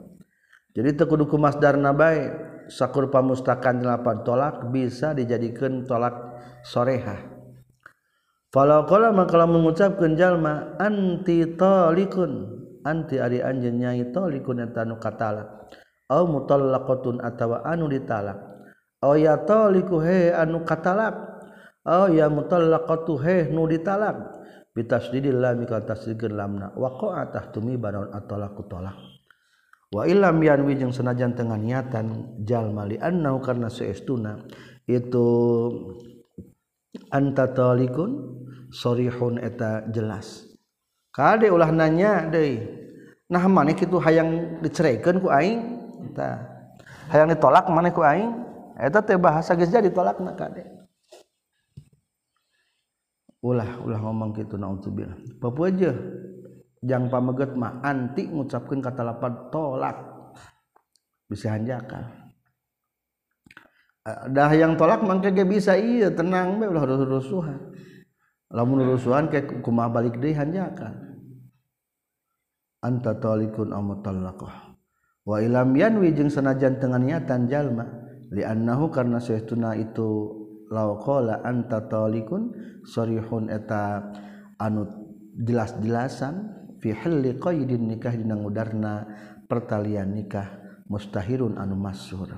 Jadi tekudu ku masdarna bae sakur pamustakan lapad tolak bisa dijadikan tolak sorehah. Falakola makalah mengucapkan jalma anti tolikun anti ari anjeun nyai tolikun eta nu katalak au mutallaqatun atawa anu ditalak au ya taliku he anu katalak. Au ya mutallaqatu he nu ditalak. Bitasdidil lam ka tasdidil lamna waqa'a tahtumi baron atalaqu talak wa illam yanwi jeung senajan tengah niatan jalma li annahu karna seestuna. Itu anta talikun sorihun eta jelas. Kade ulah nanya deui nah mana kitu hayang diceraikan ku aing? Eta hayang ditolak maneh ku aing? Eta teh bahasa geus jadi tolakna kade. Ulah ulah ngomong kitu naudzubillah. Papua aja jang pameget mah anti ngucapkeun kata lapan tolak. Bisa hanjakal eh, dah yang tolak mangke ge bisa iya tenang bae ulah rusuhan lamun rusuhan ke kumah balik deui hanjakan anta talikun aw mutallaqah. Wa ilam yanwi jeung sanajan teu niatan jalma li annahu karna saestuna itu law qala anta talikun sarihun eta anu jelas-jelasan fi halli qaidin nikah dina ngudarna pertalian nikah mustahirun anu masyhur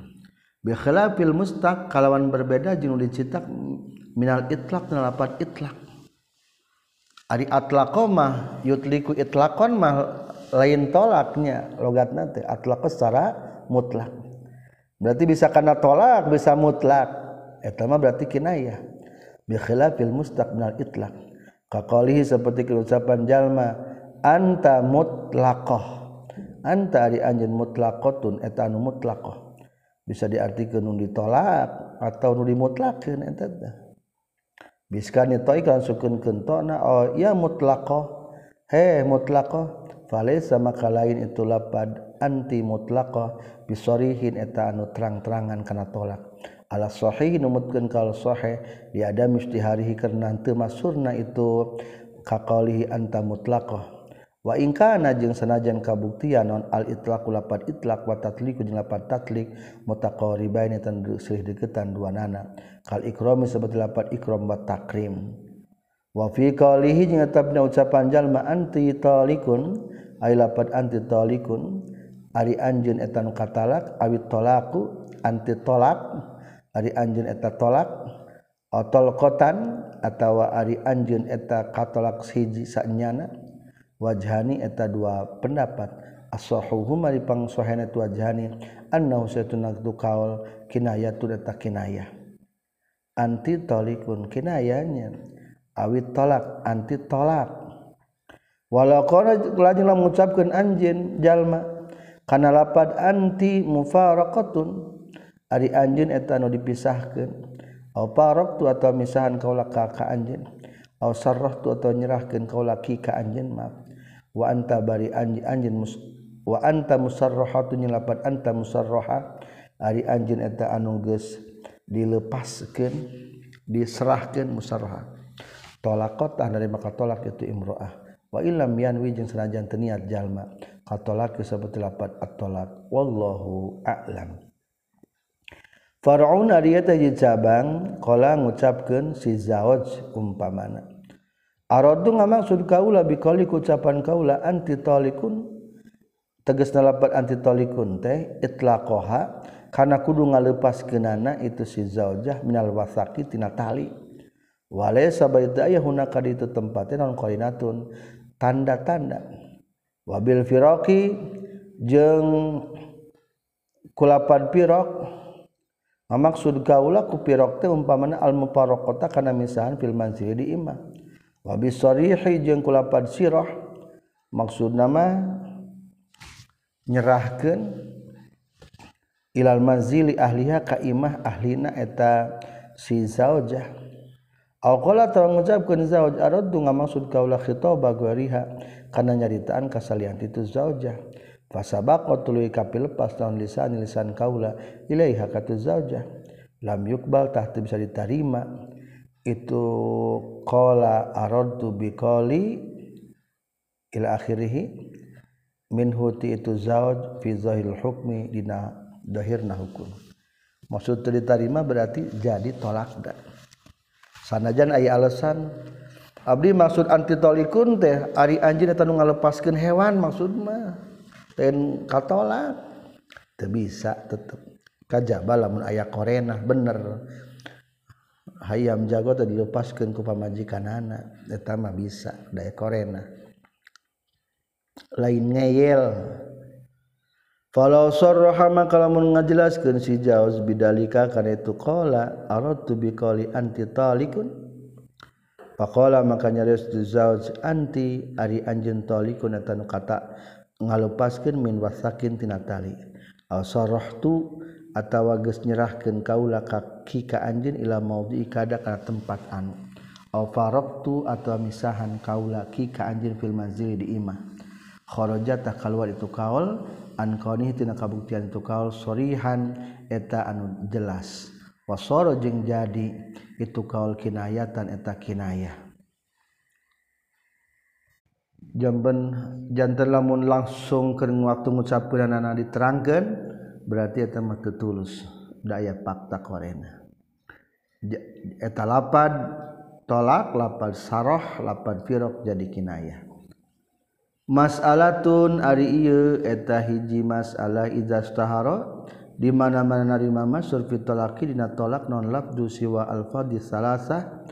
bi khilafil mustaq kalawan berbeda jeung dicitak minal itlaq lapat itlaq. Ari atlaqomah yutliku itlaqon mah lain tolaknya. Logat nanti atlaq secara mutlak. Berarti bisa karena tolak bisa mutlak. Eta mah berarti kinayah bi khilafil mustaq minal itlaq. Kaqalihi seperti ucapan jalma anta mutlaqah anta ari anjeun mutlaqatun eta anu mutlaqah bisa diartikeun nu ditolak atau nu dimutlakeun eta teh biskani toikan sukun kentona oh ya mutlaqah he mutlaqah falaysa maka lain itu lapad anti mutlaqah bisorihin eta anu terang-terangan kana tolak. Ala sahih numutkeun kal sahih. Di ada mistiharihi karena teu masurna itu kaqalihi anta mutlaqah wa in kana jeung sanajan kabuktian non al itlaq lapad itlaq wa tatliq jeung lapad tatliq mutaqaribain tan deketan dua nana kal ikram seperti lapad ikram wa takrim. Wa fi qalihi jeung tetepna ucapan jalma anti talikun ay lapad anti talikun. Ari anjeun eta nu katalak awit tolaku anti tolak. Ari anjeun eta tolak atol kotan atawa ari anjeun eta katolak hiji sanyana. Wajhani eta dua pendapat. As-sahuhuma dipang sahihna tu wajhani annahu saytuna tu kaul kinayatu eta kinayah anti talikun kinayanya awit tolak anti tolak. Walau lajeng mengucapkan anjin jalma karena lapad anti mufaraqatun ari anjin eta nu dipisahkeun. Au parok tu atau misahan kaula ka ka anjin au sarrah tu atau nyerahkeun kaula ki ka anjin maaf. Wa anta bari anjin anjin mus wa anta musarrahatu nyelapat anta musarraha ari anjin eta anu geus dilepaskan diserahkan musyarah tolak kota dari maka tolak itu imroah. Wa ilam yanwi jeung sanajan teu niat jalma katolak seperti lapat at-tolak. Wallahu a'lam. Faraun ari eta hiji cabang qala ngucapkeun si zawaj umpamana. Aradu ngamaksud kaula biqali ucapan kaula anti talikun tegasna lapat anti talikun teh itlaqaha karena kudu ngalepas kenana itu si zaujah minal wasaki tina tali. Wale sabaita hunaka di itu tempatnya non koinatun. Tanda-tanda. Wabil firaqi jeng kulapan pirok. Maksud kaula ku pirok teh umpamana al muparokota karena misahan fil manzili di imah. Wabil sarihi jeng kulapan sirah. Maksud nama nyerahkan ilal manzili ahliha ka imah ahlina eta si zaujah. Aw qala ta ngucapkeun zauj araddu ngamaksud kaula khitaba guariha kana nyaritaan kasalian itu zaujah. Fasabaqa tuluy kapil lepas tahun lisan lisan kaula ilaiha katu zaujah. Lam yukbal tah bisa diterima. Itu qala aradtu biqali ila akhirih. Min huti itu zauj fi zahiril hukmi dina dohirna hukum. Maksud diterima berarti jadi tolak dan sanajan aya alasan Abdi maksud antitolikun teh Ari anjing datang ngalepaskan hewan maksud mah ten katolak. Teu bisa tetep. Kajaba lamun aya korena bener. Hayam jago tadi dilepaskan ku pamajikanana eta mah bisa daya korena lain ngeyel Falau sarraha maka lamun ngajelaskeun si Jauz bidalika kana itu qala aradtu biqali anti talikun. Faqala maka nyareus Jauz anti ari anjeun talikun eta kata ngalepaskeun min wasakin tina tali. Aw sarrahtu atawa geus nyerahkeun kaula ka ka anjeun ila maudhi kada kana tempat anu. Aw faraqtu atawa misahan kaula ki ka anjeun fil manzili di imah. Kharajata kaluar itu kaul ankonitina kabuktian itu kaul sorihan eta anu jelas. Wasoro jeung jadi itu kaul kinayatan eta kinayah. Jamben jantan lamun langsung ke waktu ngucapkeun anak diterangkan berarti eta mah tulus daya fakta korena. Eta lapad tolak lapad saroh lapad firok jadi kinayah. masalaun ari eta hiji masalah izastahara di mana-mana narima masur talaqi dina tolak non labdu siwa alfa di salasah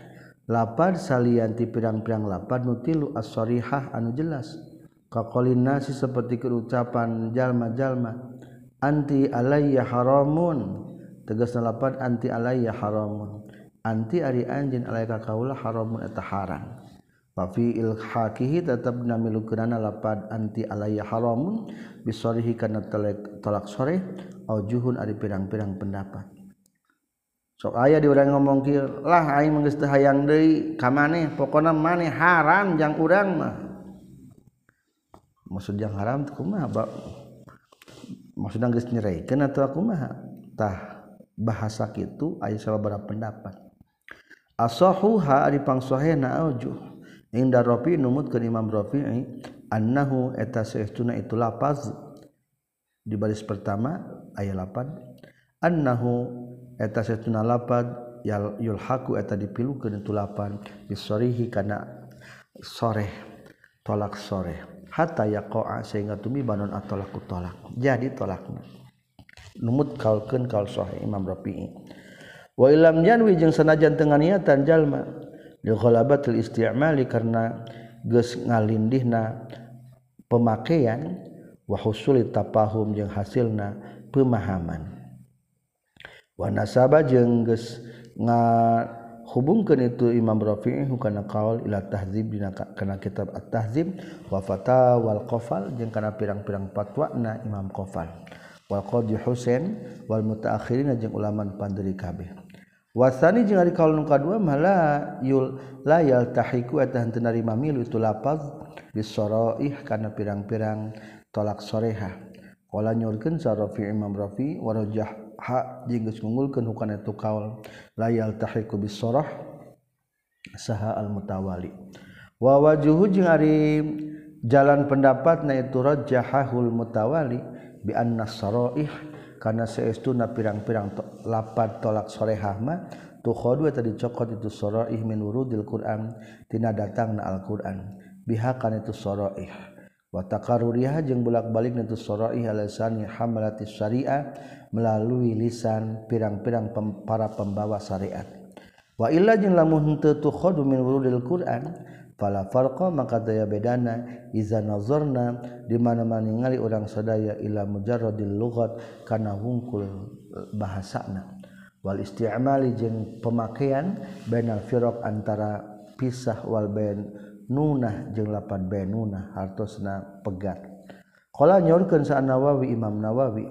lapar salianti pirang-pirang lapar nutilu as-sorihah anu jelas. Kakolin nasi seperti ucapan jalma-jalma anti alayya haramun. Tegas lapar anti alayya haramun. Anti ari anjin alayka kaula haramun eta haram. Pafi ilhakihi tetap namilu kerana lapad anti alaiya haramun bisorihi karena telak, tolak sore au juhun ada pirang-pirang pendapat. Sok ayah diorang ngomong kir lah aing menggeus teu hayang deui ka maneh pokona maneh haram jang urang mah. Maksud yang haram teh kumaha ba? Maksudna geus nyereikeun atuh kumaha? Tah bahasa kitu aya berapa pendapat. Asahuha ari pangsohena aujuh inda Rafi numut ke Imam Rafi'i annahu eta saestuna itu lafaz di baris pertama ayat 8 annahu eta saestuna lafaz yulhaku eta dipilukeun itu lapan. Kana sore tolak sore hatta yaqa'a sehingga tumi banon atolaku tolak. Jadi tolak numut kaulkeun kaul sahih Imam Rafi'i wa ilam yanwi jeung sanajan tengah niatan jalma. Li ghalabatil isti'mali karena geus ngalindihna pemakaian wa husuli tapahum jeung hasilna pemahaman. Nasaba jengges nga hubungkan itu Imam Rafi karena kaol ila tahzib karena kitab at-tahzib wa wal qafal jeung kana pirang-pirang fatwa na Imam Qafal. Wal qadi Husain wal mutaakhirin jeung ulama pandiri kabeh wasani jeung ari kaul nu kadua mala yul layal tahiku eta henteu narima milu itu lapaz bisaraih kana pirang-pirang tolak soreha qala nyurkeun sarafi Imam Rafi wa rajah ha jeung geus ngunggulkeun hukana itu kaul layal tahiku bisarah saha al mutawali. Wa wajuhu jeung ari jalan pendapatna itu rajahul mutawali bi anna saraih karena seestu na pirang-pirang to, lapat tolak solehahma tu khodu tadi cokot itu soroih min wurudil Quran tina datang na Al Quran bihakan itu soroih. Wa takaruriah jeung bolak-balik itu soroih alasan hamalati syariah melalui lisan pirang-pirang pem, para pembawa syariat. Wa illa jeung lamun teu tu khodu min wurudil Quran fala farqa maka daya bedana. Iza nazarna di mana-mana ningali urang sadaya ila mujarradil lughat kana hungkul eh, bahasana wal isti'mali jeung pemakaian bainal firaq antara pisah wal bain nunah jeung lapan bain nunah hartosna pegat. Qala nyorkeun sa Nawawi Imam Nawawi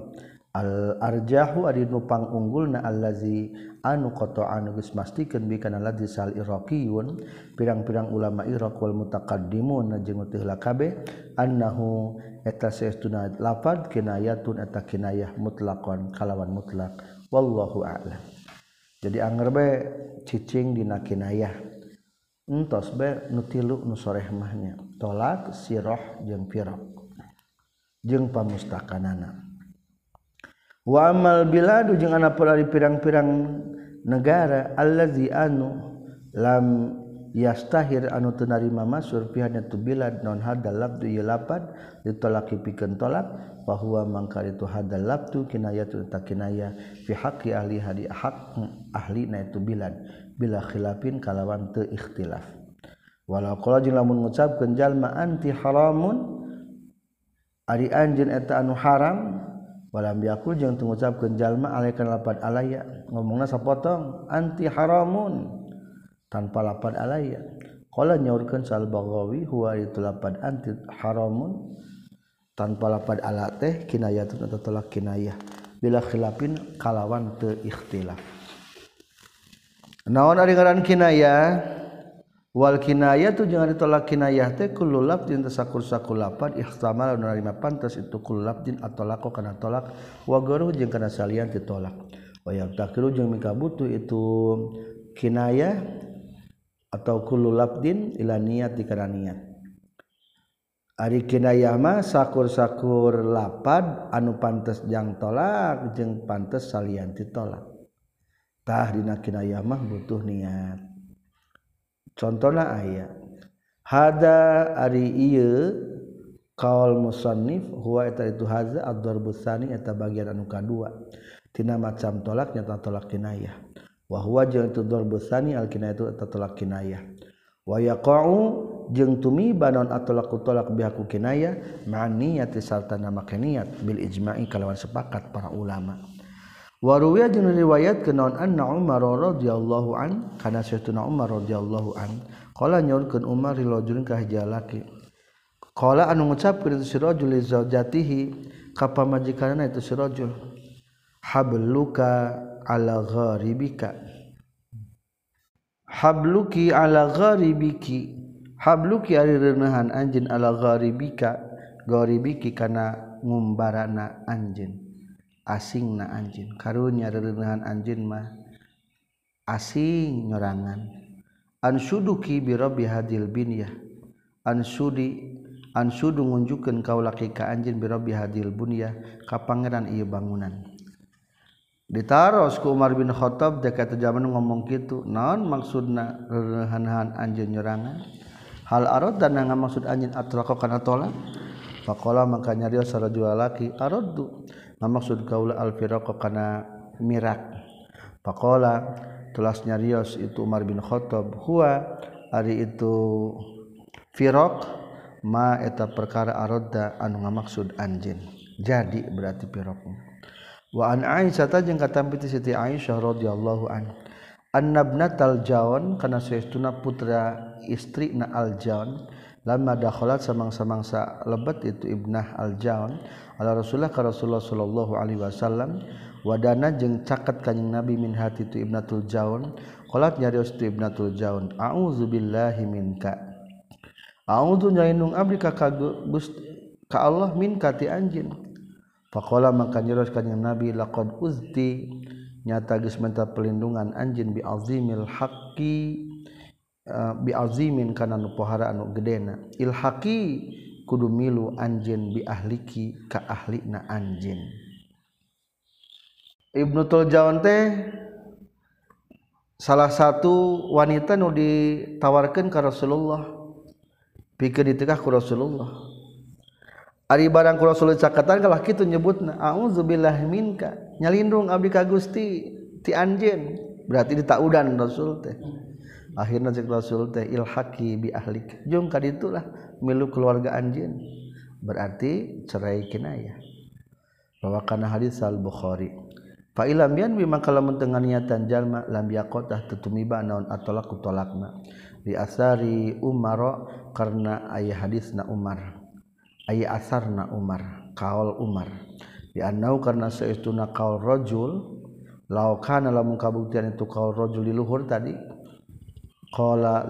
al arjahu adi nu pangunggulna allazi anu koto anu geus mastikeun bi kana ladzi sal iraqiyun pirang-pirang ulama Iraq wal mutaqaddimun jeung teu lakabe kabeh annahu eta saestuna lafad kinayatun eta kinayah mutlaqan kalawan mutlak. Wallahu a'lam. Jadi anger be cicing dina kinayah. Entos be nu tilu nu soreh mahnya tolak sirah jeung firaq. Jeung pamustakanana wamal biladu jeung anak pelari pirang-pirang negara allazi anu lam yastahir anu teu narima masur pihanya tu bilad non hadal labdu ieu lapad ditolaki pikeun tolak bahwa mangkar itu hadal labdu kinayatu ta kinaya fi haqqi ahli hadi hak ahli na itu bilad bila khilafin kalawan teu ikhtilaf. Walau qala jeung lamun ngucapkeun jalma anti haramun ari anjeun eta anu haram walam yakul jeung teu ngucapkeun jalma alaikan lapad alaya. Ngomongna sapotong anti haramun. Tanpa lapad alaya. Qala nyaurkeun sal bagawi huwa itu lapad anti haramun. Tanpa lapad ala teh kinayatun atau tolak kinayah. Bila khilafin kalawan teu ikhtilaf. Naon ari ngaran kinayah? wal kinaya tu jangan ditolak kinayah teh kullu din tasakur sakulapan ihtamal nerima pantas itu kullu atau lako kana tolak. Wa garu jeung kana salian ditolak wa yaqtakiru jeung mika butuh itu kinayah atau kullu lafdin ila niat dikana niat. Ari kinayah mah sakur-sakur lapad anu pantes jang tolak jeung pantes salian ditolak tah dina kinayah mah butuh niat. contohna aya hada ari ieu qaul musannif huwa eta itu hadza ad-darbusani eta bagian anu kadua. Tina macam tolak nyata tolak kinayah. Wa huwa jeung itu darbusani al kinayah itu eta tolak kinayah. Wa yaqa'u jeung tumi banon atolak tolak bihaku kinayah ma'niyati sarta nama niat bil ijma'i kalawan sepakat para ulama' waruya jeung riwayat kenaon anna Umar radhiyallahu an kana Sayyidina Umar radhiyallahu an qala nyaurkeun Umar rilajulin ka hiji lalaki qala anu ngucapkeun si rajul li zaujatihi ka pamajikanna itu si rajul. Habluka ala gharibika. Habluki ala gharibiki. Habluki ari reunahan anjeun ala gharibika. Gharibiki kana ngumbarana anjeun. asing na anjin karunnya rerenhan anjin mah asing nyorangan. Ansuduki birobi hadil binyah ansudi ansudu ngunjukkeun kaula ka anjin birobi hadil bunyah ka pangeran ieu bangunan. Ditaros ku Umar bin Khattab dekat zaman ngomong kitu naon maksudna rerenhan anjin nyorangan? Hal arad dan nga maksud anjin atraqa kana tolak faqala maka nyarios sarajul laki araddu. Maksud kaula al-firaq kana mirak. Faqala tulasnya rios itu Umar bin Khattab huwa ari itu firaq ma eta perkara aradda anu ngamaksud anjeun jadi berarti firaq. Wa an Aisyah jeung katampi Siti Aisyah radhiyallahu an annabnatal jawn kana saestuna putra istri na al jawn lama dakhalat samang-samangsa lebet itu ibnah al-jaun ala Rasulullah ka Rasulullah sallallahu alaihi wasallam wadana jeung caket kanjing Nabi min hati tu Ibnatul Jaun qalat nyarios tu Ibnatul Jaun auzubillahi minka. A'udzu nyainung abdi ka ka Allah minka ti anjeun faqala maka nyarios kanjing Nabi laqad uzti nyata geus menta pelindungan anjeun bi azimil haqqi eh, bi azimin kana nu pohara anu gedena. Ilhaqi kudu milu anjin bi ahliki ka ahli na anjin Ibnu Tuljaun teh salah satu wanita nu ditawarkan ke Rasulullah pikir ditegah ku Rasulullah. Ari barang ku Rasulullah cakatan kalah kitu nyebutna auzubillahi minka nyalindung abdi ka Gusti ti anjeun. Berarti ditaudan Rasul teh. Akhirna cek Rasul teh ilhaqi bi ahlik. Jung ka ditulah milu keluarga anjin berarti cerai kinayah bahwa karena hadis al Bukhari fa ilam yan bima kalamun dengan niatan jalma lam yaqotah tutumiba naon atolaku tolakna. Di asari Umar karena ayah hadisna Umar. Ayah asarna Umar kaul Umar. Di annau karena seistuna rajul rojul laukana lamun kabuktian itu kaul rajul di luhur tadi qala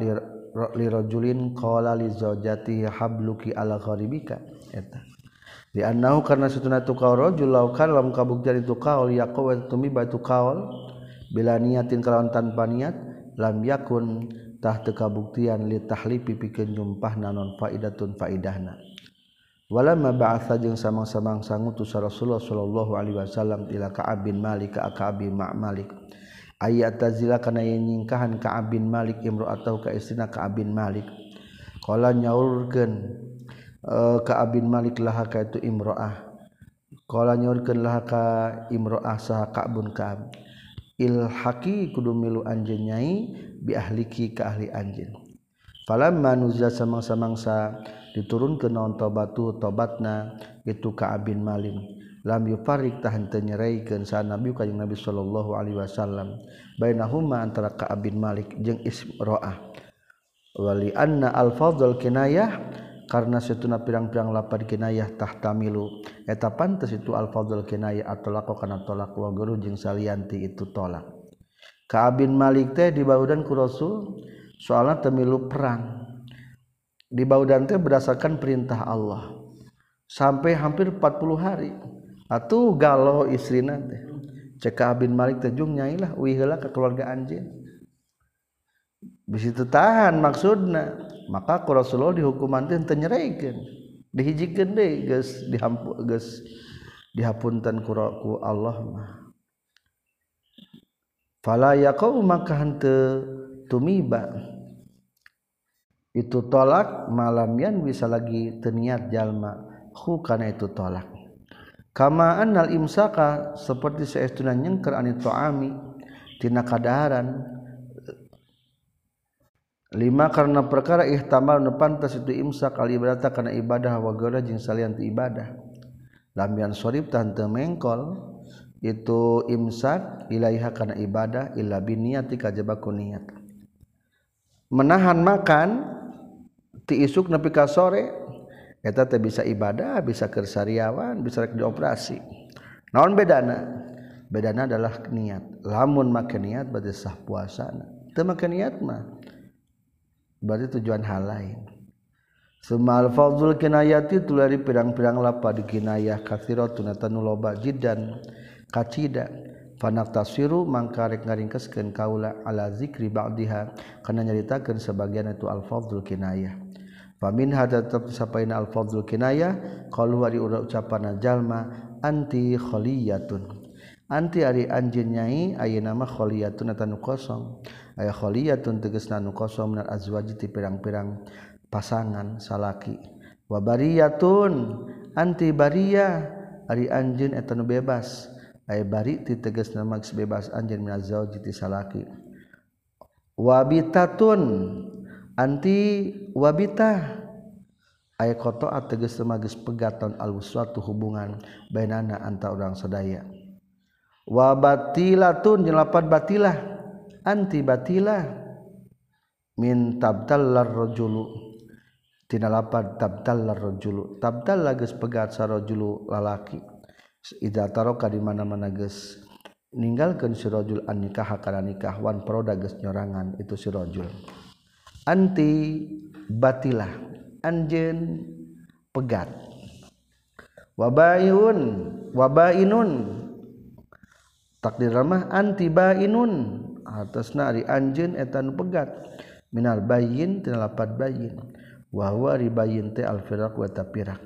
lirojulin qala li zaujati habluki ala gharibika eta. Di annahu karena satuna tu qaul rajul law kan lam kabuktian itu qaul yaqwa tumiba tu qaul bila niatin kalawan tanpa niat lam yakun tah teu kabuktian li tahlipi pikeun nyumpahna non faidatun faidahna. Walama ba'atha jeung samang-samang sangutus Rasulullah sallallahu alaihi wasallam ila Ka'ab bin Malik ka Ka'ab bin Ma'malik Ma ayat tazila kana nyingkahan ka abin Malik imro atau ka istina ka abin Malik. Qala nyaurkeun uh, ka abin Malik laha ka itu imroah. Qala nyaurkeun laha ka imroah saha ka Ka'ab. Ka ilhaqi kudu milu anjeun nyai bi ahliki ka ahli anjeun. Falamma nuzza samang-samangsa diturunkeun naon tobatu tobatna itu ka abin Malik. lam yufarik tahan tenyereikan sa nabi kajeng nabi sallallahu alaihi wasallam. Bainahuma antara Ka'ab bin Malik jeung Isro'ah wali anna al fadl kinayah karena setuna pirang-pirang lapar kinayah tahtamilu eta pantes itu al fadl kinayah atolak kana tolak wa guru jeung salianti itu tolak. Ka'ab bin Malik teh dibaudan ku Rasul soalna temilu perang. Dibaudan teh berdasarkan perintah Allah. Sampai hampir 40 hari. Atuh galau istri nanti ceka bin Malik tejung nyailah wihela ke keluarga anjing bisa tahan maksudna maka ku Rasulullah dihukuman teh tenyereikeun dihijikeun deui geus dihampu geus dihapunten ku ku Allah mah. Fala yaqau maka henteu tumiba? Itu tolak malam yan bisa lagi terniat jalma. Hu karena itu tolak. kamaan nal imsaka seperti seestuna nyengker ani toami tina kadaharan. Lima karena perkara ihtamal nepantas itu imsak al ibadah karena ibadah wa gara jeung salian ti ibadah. Lamian sorib tahan mengkol itu imsak ilaiha karena ibadah illa biniyati kajabaku niat. Menahan makan ti isuk nepi ka sore bisa ibadah bisa kersariawan bisa dioperasi. Naon bedana? Bedana adalah niat. Lamun make niat berarti sah puasana. Teu make niat mah berarti tujuan hal lain. Sumal fadhul kinayati tulari pirang-pirang lapa di kinayah kathiratun atanu loba kacida. Fanak tafsiru mangka rek ngaringkeskeun kaula ala zikri ba'diha kana nyaritakeun sebagian itu al fadhul kinayah Pamin hada tetap sapaina al fadlu kinaya qalu ura ucapan jalma anti khaliyatun. Anti ari anjeun nyai ayeuna mah khaliyatun atanu kosong. Aya khaliyatun tegas nu kosong Minar azwaji ti pirang-pirang pasangan salaki. Wa bariyatun anti bariya ari anjeun eta nu bebas. Aya bari ti tegas maks bebas anjeun min zawji ti salaki. Wa bitatun anti wabita. Aya koto ateges semages pegaton alus suatu hubungan bainana anta orang sedaya wa batilatun jelapat batilah. Anti batilah. Min tabtallar rajulu tina lapad tabtallar rajulu tabtalla geus pegat sarajulu lalaki. Ida taroka di mana-mana geus ninggalkeun si rajul an nikah kana nikah. Wan peroda geus nyorangan itu si rajul anti batilah anjen pegat. Wabayun wabainun. Takdir ramah anti bainun. Atas nari anjen etan pegat. Minal bayin tinalapat bayin. Wahwa ribayin te alfirak wa tapirak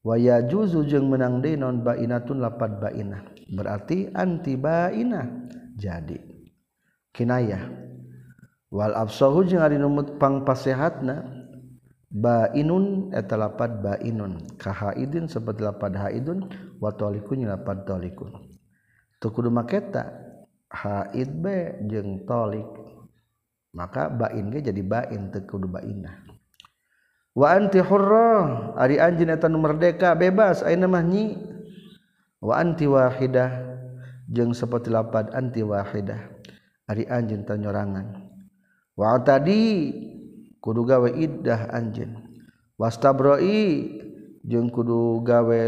waya juzu jeung menang deui non bainatun lapat bainah. Berarti anti bainah jadi. Kinayah. wal absahu jeung ari numut pangpasehatna bainun eta lapad bainun ka haidin sabat lapad haidun wa talikun lapad talikun teu kudu maketa haid be jeung talik maka bain ge jadi bain teu kudu bainah wa anti hurra ari anjeun eta nu merdeka bebas ayeuna mah nyi. Wa anti wahidah jeung sabat lapad anti wahidah. Ari anjeun tanyorangan wa tadi kudu gawe iddah anjeun. Wastabroi jeung kudu gawe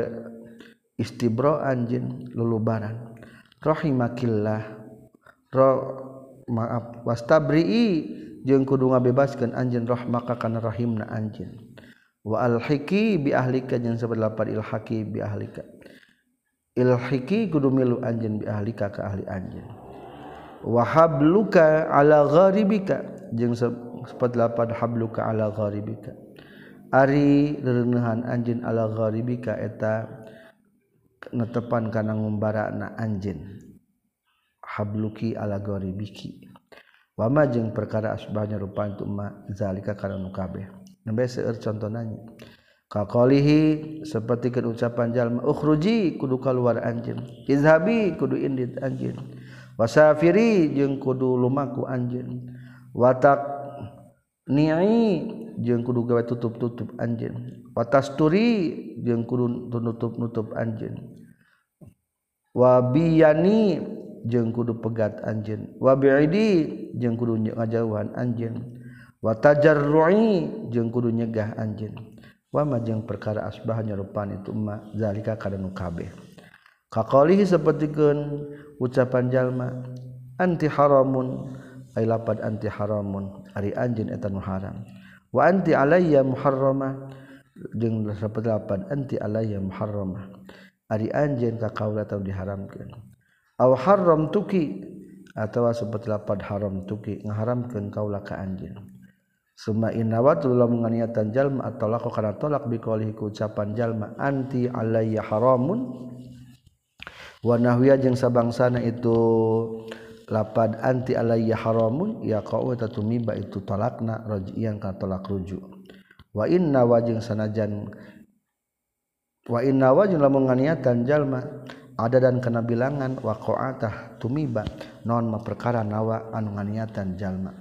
istibro anjeun lulubaran. Rahimakillah. Ro maaf. Wastabrii jeung kudu ngabebaskeun anjeun rahmaka kana rahimna anjeun. Wa alhiki bi ahlika jeung sabad lapad ilhaqi bi ahlika. Ilhiki kudu milu anjeun bi ahlika ka ahli anjeun. Wa habluka ala gharibika jeung sepat lapad habluka ala gharibika. Ari rereneuhan anjeun ala gharibika eta netepan kana ngumbarana anjeun habluki ala gharibiki. Wama jeung perkara asbahnya rupa itu ma zalika kana nu kabeh. Nembe seueur contonanya Kakolihi seperti ucapan jalma ukhruji kudu keluar anjeun izhabi kudu indit anjeun wasafiri jeung kudu lumaku anjeun watak niai jeung kudu gawe tutup-tutup anjeun. Watas turi jeung kudu nutup-nutup anjeun. Wabiyani jeung kudu pegat anjeun. Wabiidi jeung kudu ngajauhan anjeun. Watajarrui jeung kudu nyegah anjeun. Wa jeung perkara asbah nyerupan itu ma zalika kana nu kabeh. Kaqalihi sapertikeun ucapan jalma anti haramun ay lapad anti haramun ari anjin etan muharam wa anti alayya muharramah jeung seperti lapad anti alayya muharramah ari anjeun ka kaula atau diharamkeun. Aw haram tuki atau seperti lapad haram tuki ngaharamkeun kaula ka anjeun. Suma innawatullah menganiatan jalma atau lako karena tolak bikolihi ucapan jalma anti alayya haramun. Wa nahwiya jeung sabangsana itu lapad anti alayya haramun ya qau eta tumiba itu tolakna rajian ka tolak rujuk. Wa inna wajeng sanajan wa inna wajeng lamun nganiatan jalma ada dan kena bilangan wa qaatah tumiba non ma perkara nawa anu nganiatan jalma.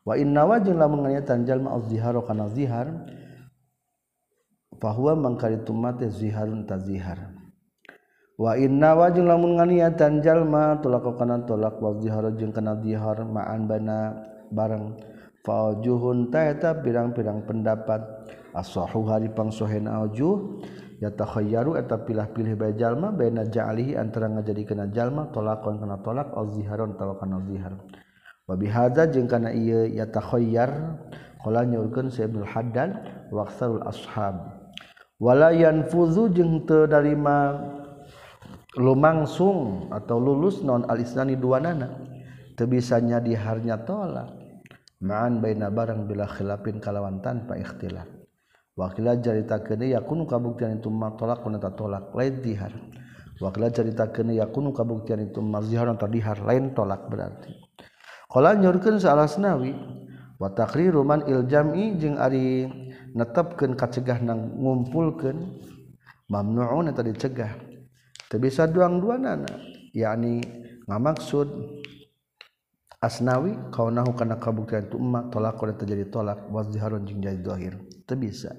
Wa inna wajin lamun nganyatan jalma az-zihar kana zihar fahuwa mangkari tumate ziharun tazihar wa innawa jeung lamun nganiatan jalma tulak kanan tulak wal dihar jeung kana dihar ma'an bana bareng. Faujuhun taeta pirang-pirang pendapat. As-sahu hari pangsohen aujuh yatakhayaru eta pilah-pilih bae jalma baina ja'alihi antara ngajadikeun jalma tolakon kana tolak al ziharon talakan kana zihar. Wa bihadza jeung kana ieu yatakhayyar qala nyaurkeun sa Ibnu Haddad wa aktsarul ashab. Wala yanfuzu jeung teu darima lumangsung atau lulus non alisnani dua nana tebisanya diharnya tolak. Ma'an baina barang bila khilafin kalawan tanpa ikhtilaf. Wakila cerita kene yakunu kabuktian itu ma tolak kuna ta tolak lain dihar. Wakila cerita kene yakunu kabuktian itu ma atau dihar lain tolak berarti. Qala nyurkeun salasnawi wa taqriru man iljam'i jeung ari netepkeun kacegah nang ngumpulkeun mamnu'un tadi dicegah. bisa duang-dua nana yakni ngamaksud asnawi kau nahu karena kabuktian itu emak tolak kalau terjadi tolak wazharun jeng jadi dohir itu bisa.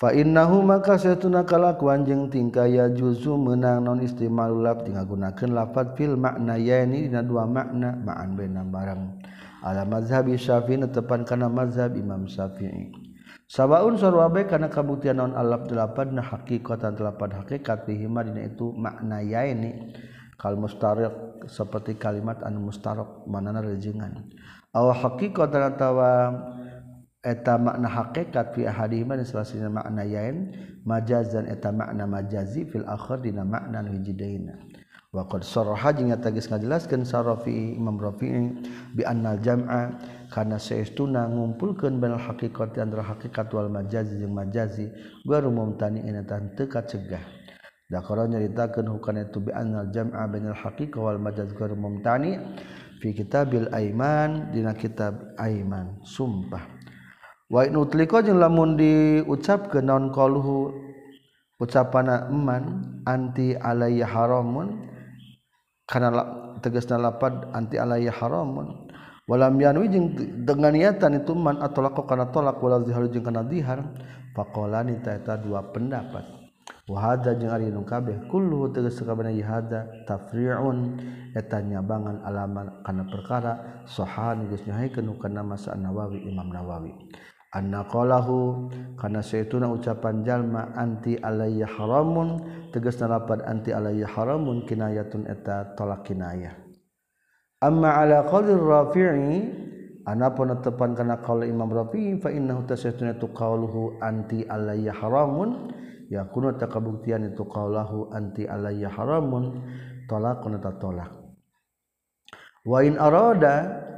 Fa innahu maka satuna kalakuan jeung tingkah ya juzu meunang non istimalul lab tinggal gunakeun lafaz fil makna yani dina dua makna ma'an baina barang. Ala mazhabi syafi'i tepan kana mazhab imam syafi'i. sabaun sarwabe kana kabuktian non alaf delapan nah hakikatan delapan hakikat fihima dina itu makna yaini kal mustarok seperti kalimat anu mustarok manana rejengan. Aw hakikatan atawa eta makna hakikat fi ahadihima dina salasina makna yain majazan eta makna majazi fil akhir dina makna nu hijidaina wa qad saraha jeung tagis ngajelaskeun sarafi Imam Rafi'i bi annal jam'a karena seestuna ngumpulkeun bainal haqiqati antara hakikat wal majazi jeung majazi gua mumtani ina tan teu kacegah da qara nyaritakeun hukana itu bi annal jam'a bainal haqiqa wal majaz gua mumtani fi kitabil aiman dina kitab aiman. Sumpah. Wa in utliko jeung lamun diucapkeun naon qaluhu ucapana eman anti alayya haramun karena tegas lapad anti alaiya haramun. Walam yanwi jeung dengan niatan itu man atolak karena tolak wala zihar jeung kana zihar. Faqalani taeta dua pendapat. Wa hadza jeung ari nu kabeh kullu tegas sakabehna hadza tafri'un eta nyabangan alaman kana perkara sahan geus nyahaikeun kana masa Nawawi Imam Nawawi. annalahu karena seituna ucapan jalma anti alayya haramun tegas narapat anti alayya haramun kinayatun eta tolak kinayah. Amma ala qawlir rafi'i anapun tepan kana qaul imam rafi'i fa innahu tasaytuna tu qauluhu anti alayya haramun ya kuno takabuktian itu qaulahu anti alayya haramun tolak kana tolak. Wa in arada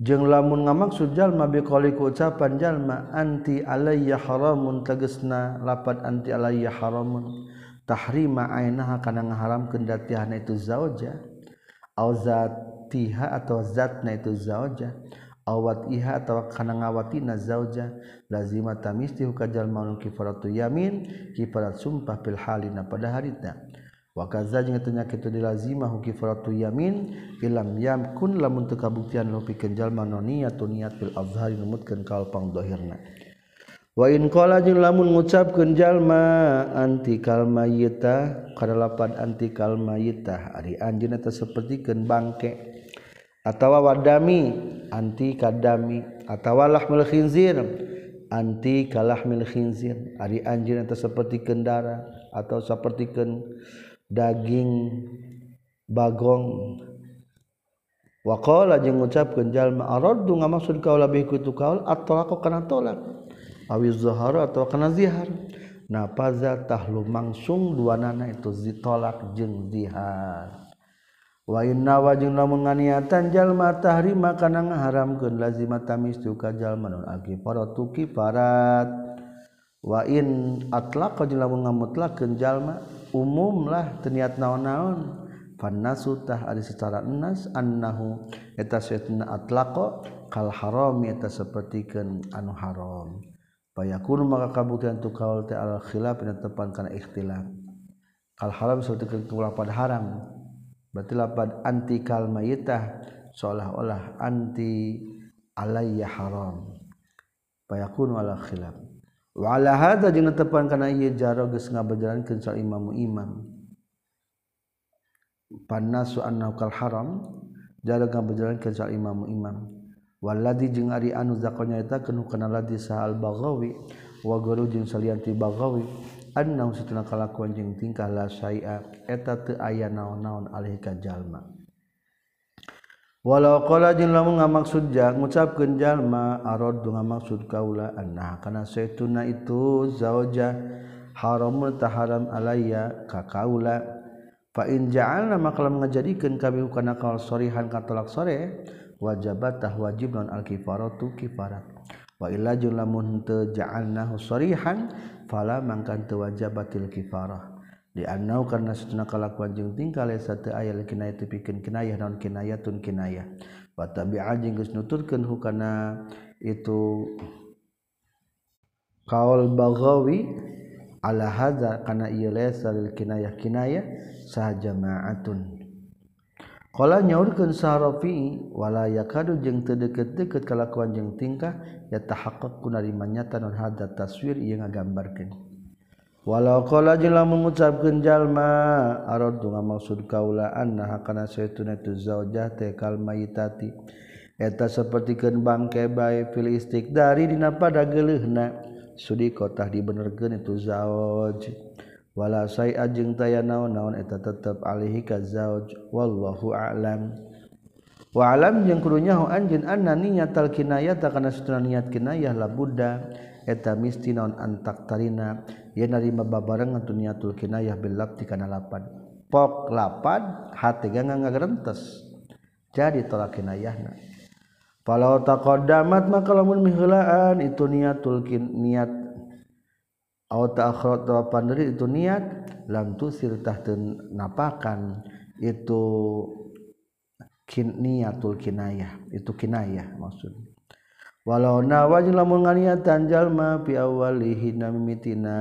jeung lamun ngamaksud jalma biqaliku ucapan jalma anti alayya haramun tegesna lapat anti alayya haramun. Tahrima ainaha kana ngaharamkeun datihana itu zauja. Au zatiha atau zatna itu zauja. Awat iha atau kana ngawatina zauja. Lazima tamisti hukajal jalma kifaratu yamin kifarat sumpah fil halina pada harita wakazanya itu dilazimah kifratu yamin ilam yam kun lamun teu kabuktian nu pikeun jalma niatu niat bil azhari numutkeun kal pang dohirna. Wa in qala jeung lamun ngucapkeun jalma anti kal mayyita kana lapan anti kal mayyita ari anjeunna teh sapertikeun bangke atawa wadami anti kadami atawa lahmul khinzir anti kalahmil khinzir ari anjeunna teh sapertikeun darah atau sapertikeun daging Bagong. Wakola jeung ngucap kenjallma ardu nga maksud kau lebih kutu kaul atau aku kena tolak awis zuharu atau kena zihar. Nafaza tahlu mangsung dua nana itu ditolak jeung zihar. Wa inna wa jeung lamun nganiatan jalma tahrima kana ngaharamkeun lazima tamis tu ka jalma nun akifaratu kifarat wa in atlaqa jeung lamun ngamutlakeun jalma umumlah teniat naon-naon. Fanasutah ari setara enas annahu eta saytuna atlaqo kal haram eta sapertikeun anu haram. Payakun maka kabuktian tu kaul teh al khilaf dina tepan kana ikhtilaf. Kal haram sapertikeun lapad haram. Berarti lapad anti kal mayitah seolah-olah anti alayya haram. Payakun al khilaf. walahada jeung tepan kana ieu jaro geus ngabejalankeun sa imamu imam. Panasu annahu kal haram jaro ngabejalankeun sa imamu imam. Waladi jeung ari anu zakonya eta kenu kana ladi sa al baghawi wa guru jeung salian ti baghawi annahu satuna kalakuan jeung tingkah la syai'a. Eta teu aya naon-naon alih ka jalma. walau qala jeung lamun ngamaksud ja ngucapkeun jalma arad ngamaksud kaula anna kana saituna itu zauja haramul taharam alayya ka kaula. Fa in ja'alna maka ngajadikeun kami kana kaul sorihan katolak sore wajibat tah wajib non al kifaratu kifarat. Wa illa jeung lamun teu ja'alnahu sorihan fala mangkan teu wajibatil kifarah. dianau karena setuna kalakuan jeung tingkah lesa teu aya kinayah teu pikeun kinayah naon kinayatun kinayah. Fatabi'a jeung geus nuturkeun hukana itu kaul baghawi ala hadza kana ieu lesa lil kinayah kinayah sah jama'atun. Kala nyaurkeun sahrafi wala yakadu jeung teu deukeut-deukeut kalakuan jeung tingkah ya tahaqqaqu narimanya tanon hadza taswir ieu ngagambarkeun. walau qala jeung lamun jalma arad nga maksud kaula anna kana saytuna tu zaujah te kal mayitati. Eta sapertikeun bangke bae fil istiqdari dina pada geuleuhna sudi kotah dibenerkeun itu zauj. Wala sai ajeng taya naon-naon eta tetep alihi ka zauj. Wallahu a'lam. Wa alam jeung kudu nyaho anjeun anna niyatal kinayah ta kana niat kinayah la budda. eta misti naon antak tarina ye narima babarengan tu niatul kinayah bil labdi kana lapan. Pok lapan hati ganga ngagerentes jadi tolak kinayahna. Kalau taqaddamat maka lamun miheulaan itu niatul kin niat. Au ta'akhrat pandiri itu niat. Lam tusir tahten napakan itu kin niatul kinayah. Itu kinayah maksudnya. walau nawa lamun nganiatan jalma fi awalihi mimitina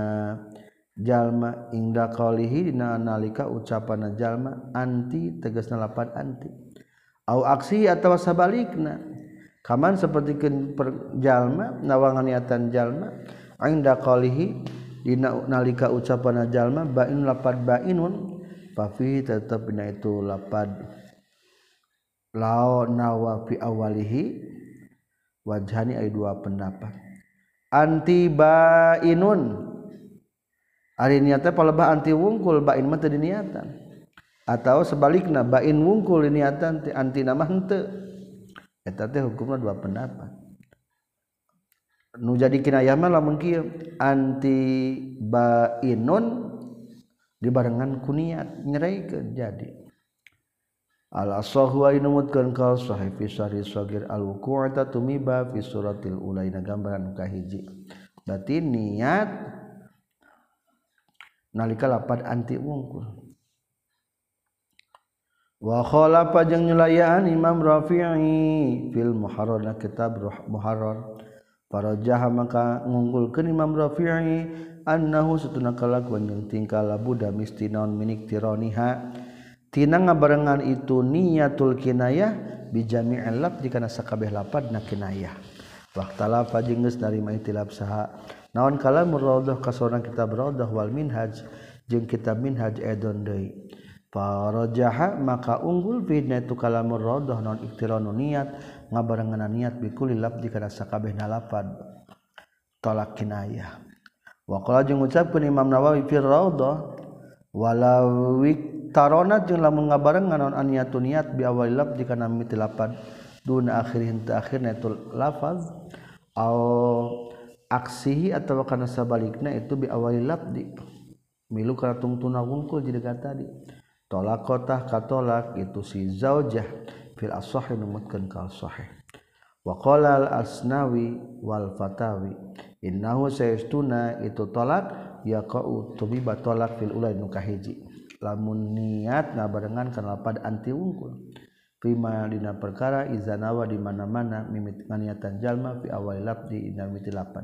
jalma ingda qalihi dina nalika ucapan jalma anti tegasna lapan anti. Au aksi atawa sabalikna kaman sapertikeun jalma nawa niatan jalma ingda qalihi dina nalika ucapan jalma bain lapad bainun pafi tetap dina itu lapad. Lao nawa fi awalihi wajhani ada dua pendapat. Anti bainun. Ari niatnya palebah anti wungkul bain mah teu niatan atau sebaliknya bain wungkul niatan anti nama henteu. Eta teh hukumna dua pendapat. Nu jadi kinayah mah lamun kieu. Anti bainun dibarengan ku niat nyereikeun jadi. ala sahu wa inumutkan kau sahih fisari sahir al-wuku'ata tumiba fi suratil ulayna gambaran muka hiji. Niat nalika lapad anti wungkul. Wa khala pajang nyulayaan imam rafi'i fil muharrar na kitab muharrar. Para jaha maka ngungkul ke imam rafi'i annahu setunakala kuanyang tingkala buddha mistinaun minik tironiha minik tironiha. tina ngabarengan itu niyatul kinayah bijami alaf jika nasakabeh lapad na kinayah. Waktala fajingus narima itilab saha. Naon kala murradah kasorang kita beradah wal minhaj jeung kitab minhaj edon deui. Farajaha maka unggul fitna itu kala murradah naon iktiranu niat ngabarengan niat bikuli lab jika nasakabeh nalapad tolak kinayah. Wa qala jeung ucapkeun Imam Nawawi fir raudhah walau tarona jeung lamun ngabarengan non aniatu niat bi awal labdi kana miti lapad dun akhirin ta akhirna itu lafaz. Au aksihi atau kana sabalikna itu bi awal labdi milu kana tungtuna wungkul jadi kata tadi tolak kota katolak itu si zaujah fil as-sahih numutkeun ka sahih wa qala al asnawi wal fatawi innahu sayastuna itu tolak yaqau tubiba tolak fil ulai nu kahiji lamun niat ngabarengan kana lapad anti wungkul Prima dina perkara izanawa di mana-mana mimit nganiatan jalma fi awal labdi inna mimiti lapan.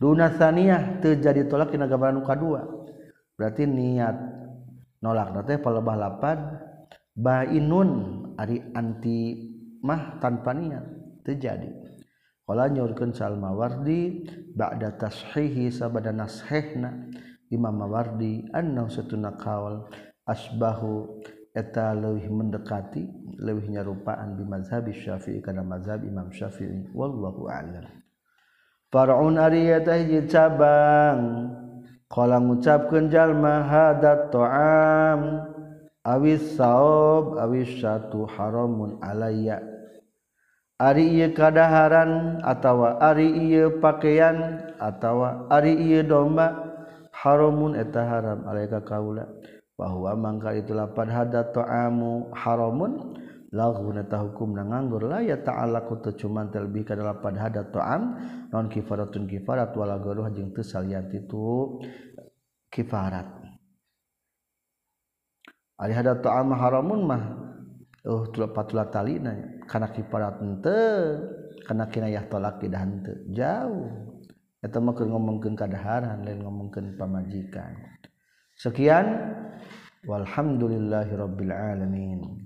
Duna saniyah terjadi tolak dina gambaran kadua. Berarti niat nolak teh palebah lapad bainun ari anti mah tanpa niat terjadi qala nyurkeun sal mawardi ba'da tashihi sabada nashihna Imam Mawardi anna satuna qaul asbahu eta leuwih mendekati leuwih nyarupaan bi mazhab Syafi'i kana mazhab Imam Syafi'i. Wallahu a'lam. Far'un ari hiji cabang kalau ngucapkan jalma hadat to'am awis saob awis satu haramun alaya. Ari iya kadaharan atau ari iya pakaian atau ari iya domba haramun eta haram. Alaika kaula bahwa mangka itu lapad hada ta'amu haramun lahu neta hukum na nganggur. La ya ta'ala ku teu cuman teu lebih kana lapad hada ta'am non kifaratun kifarat wala garuh jeung teu salian itu kifarat. Ari hada ta'am haramun mah euh, oh tulup patula talina kana kifarat henteu kana kinayah talak tidak henteu jauh. atau mah ngomongkan kadaharan lain ngomongkan pamajikan. Sekian. Walhamdulillahirabbil alamin.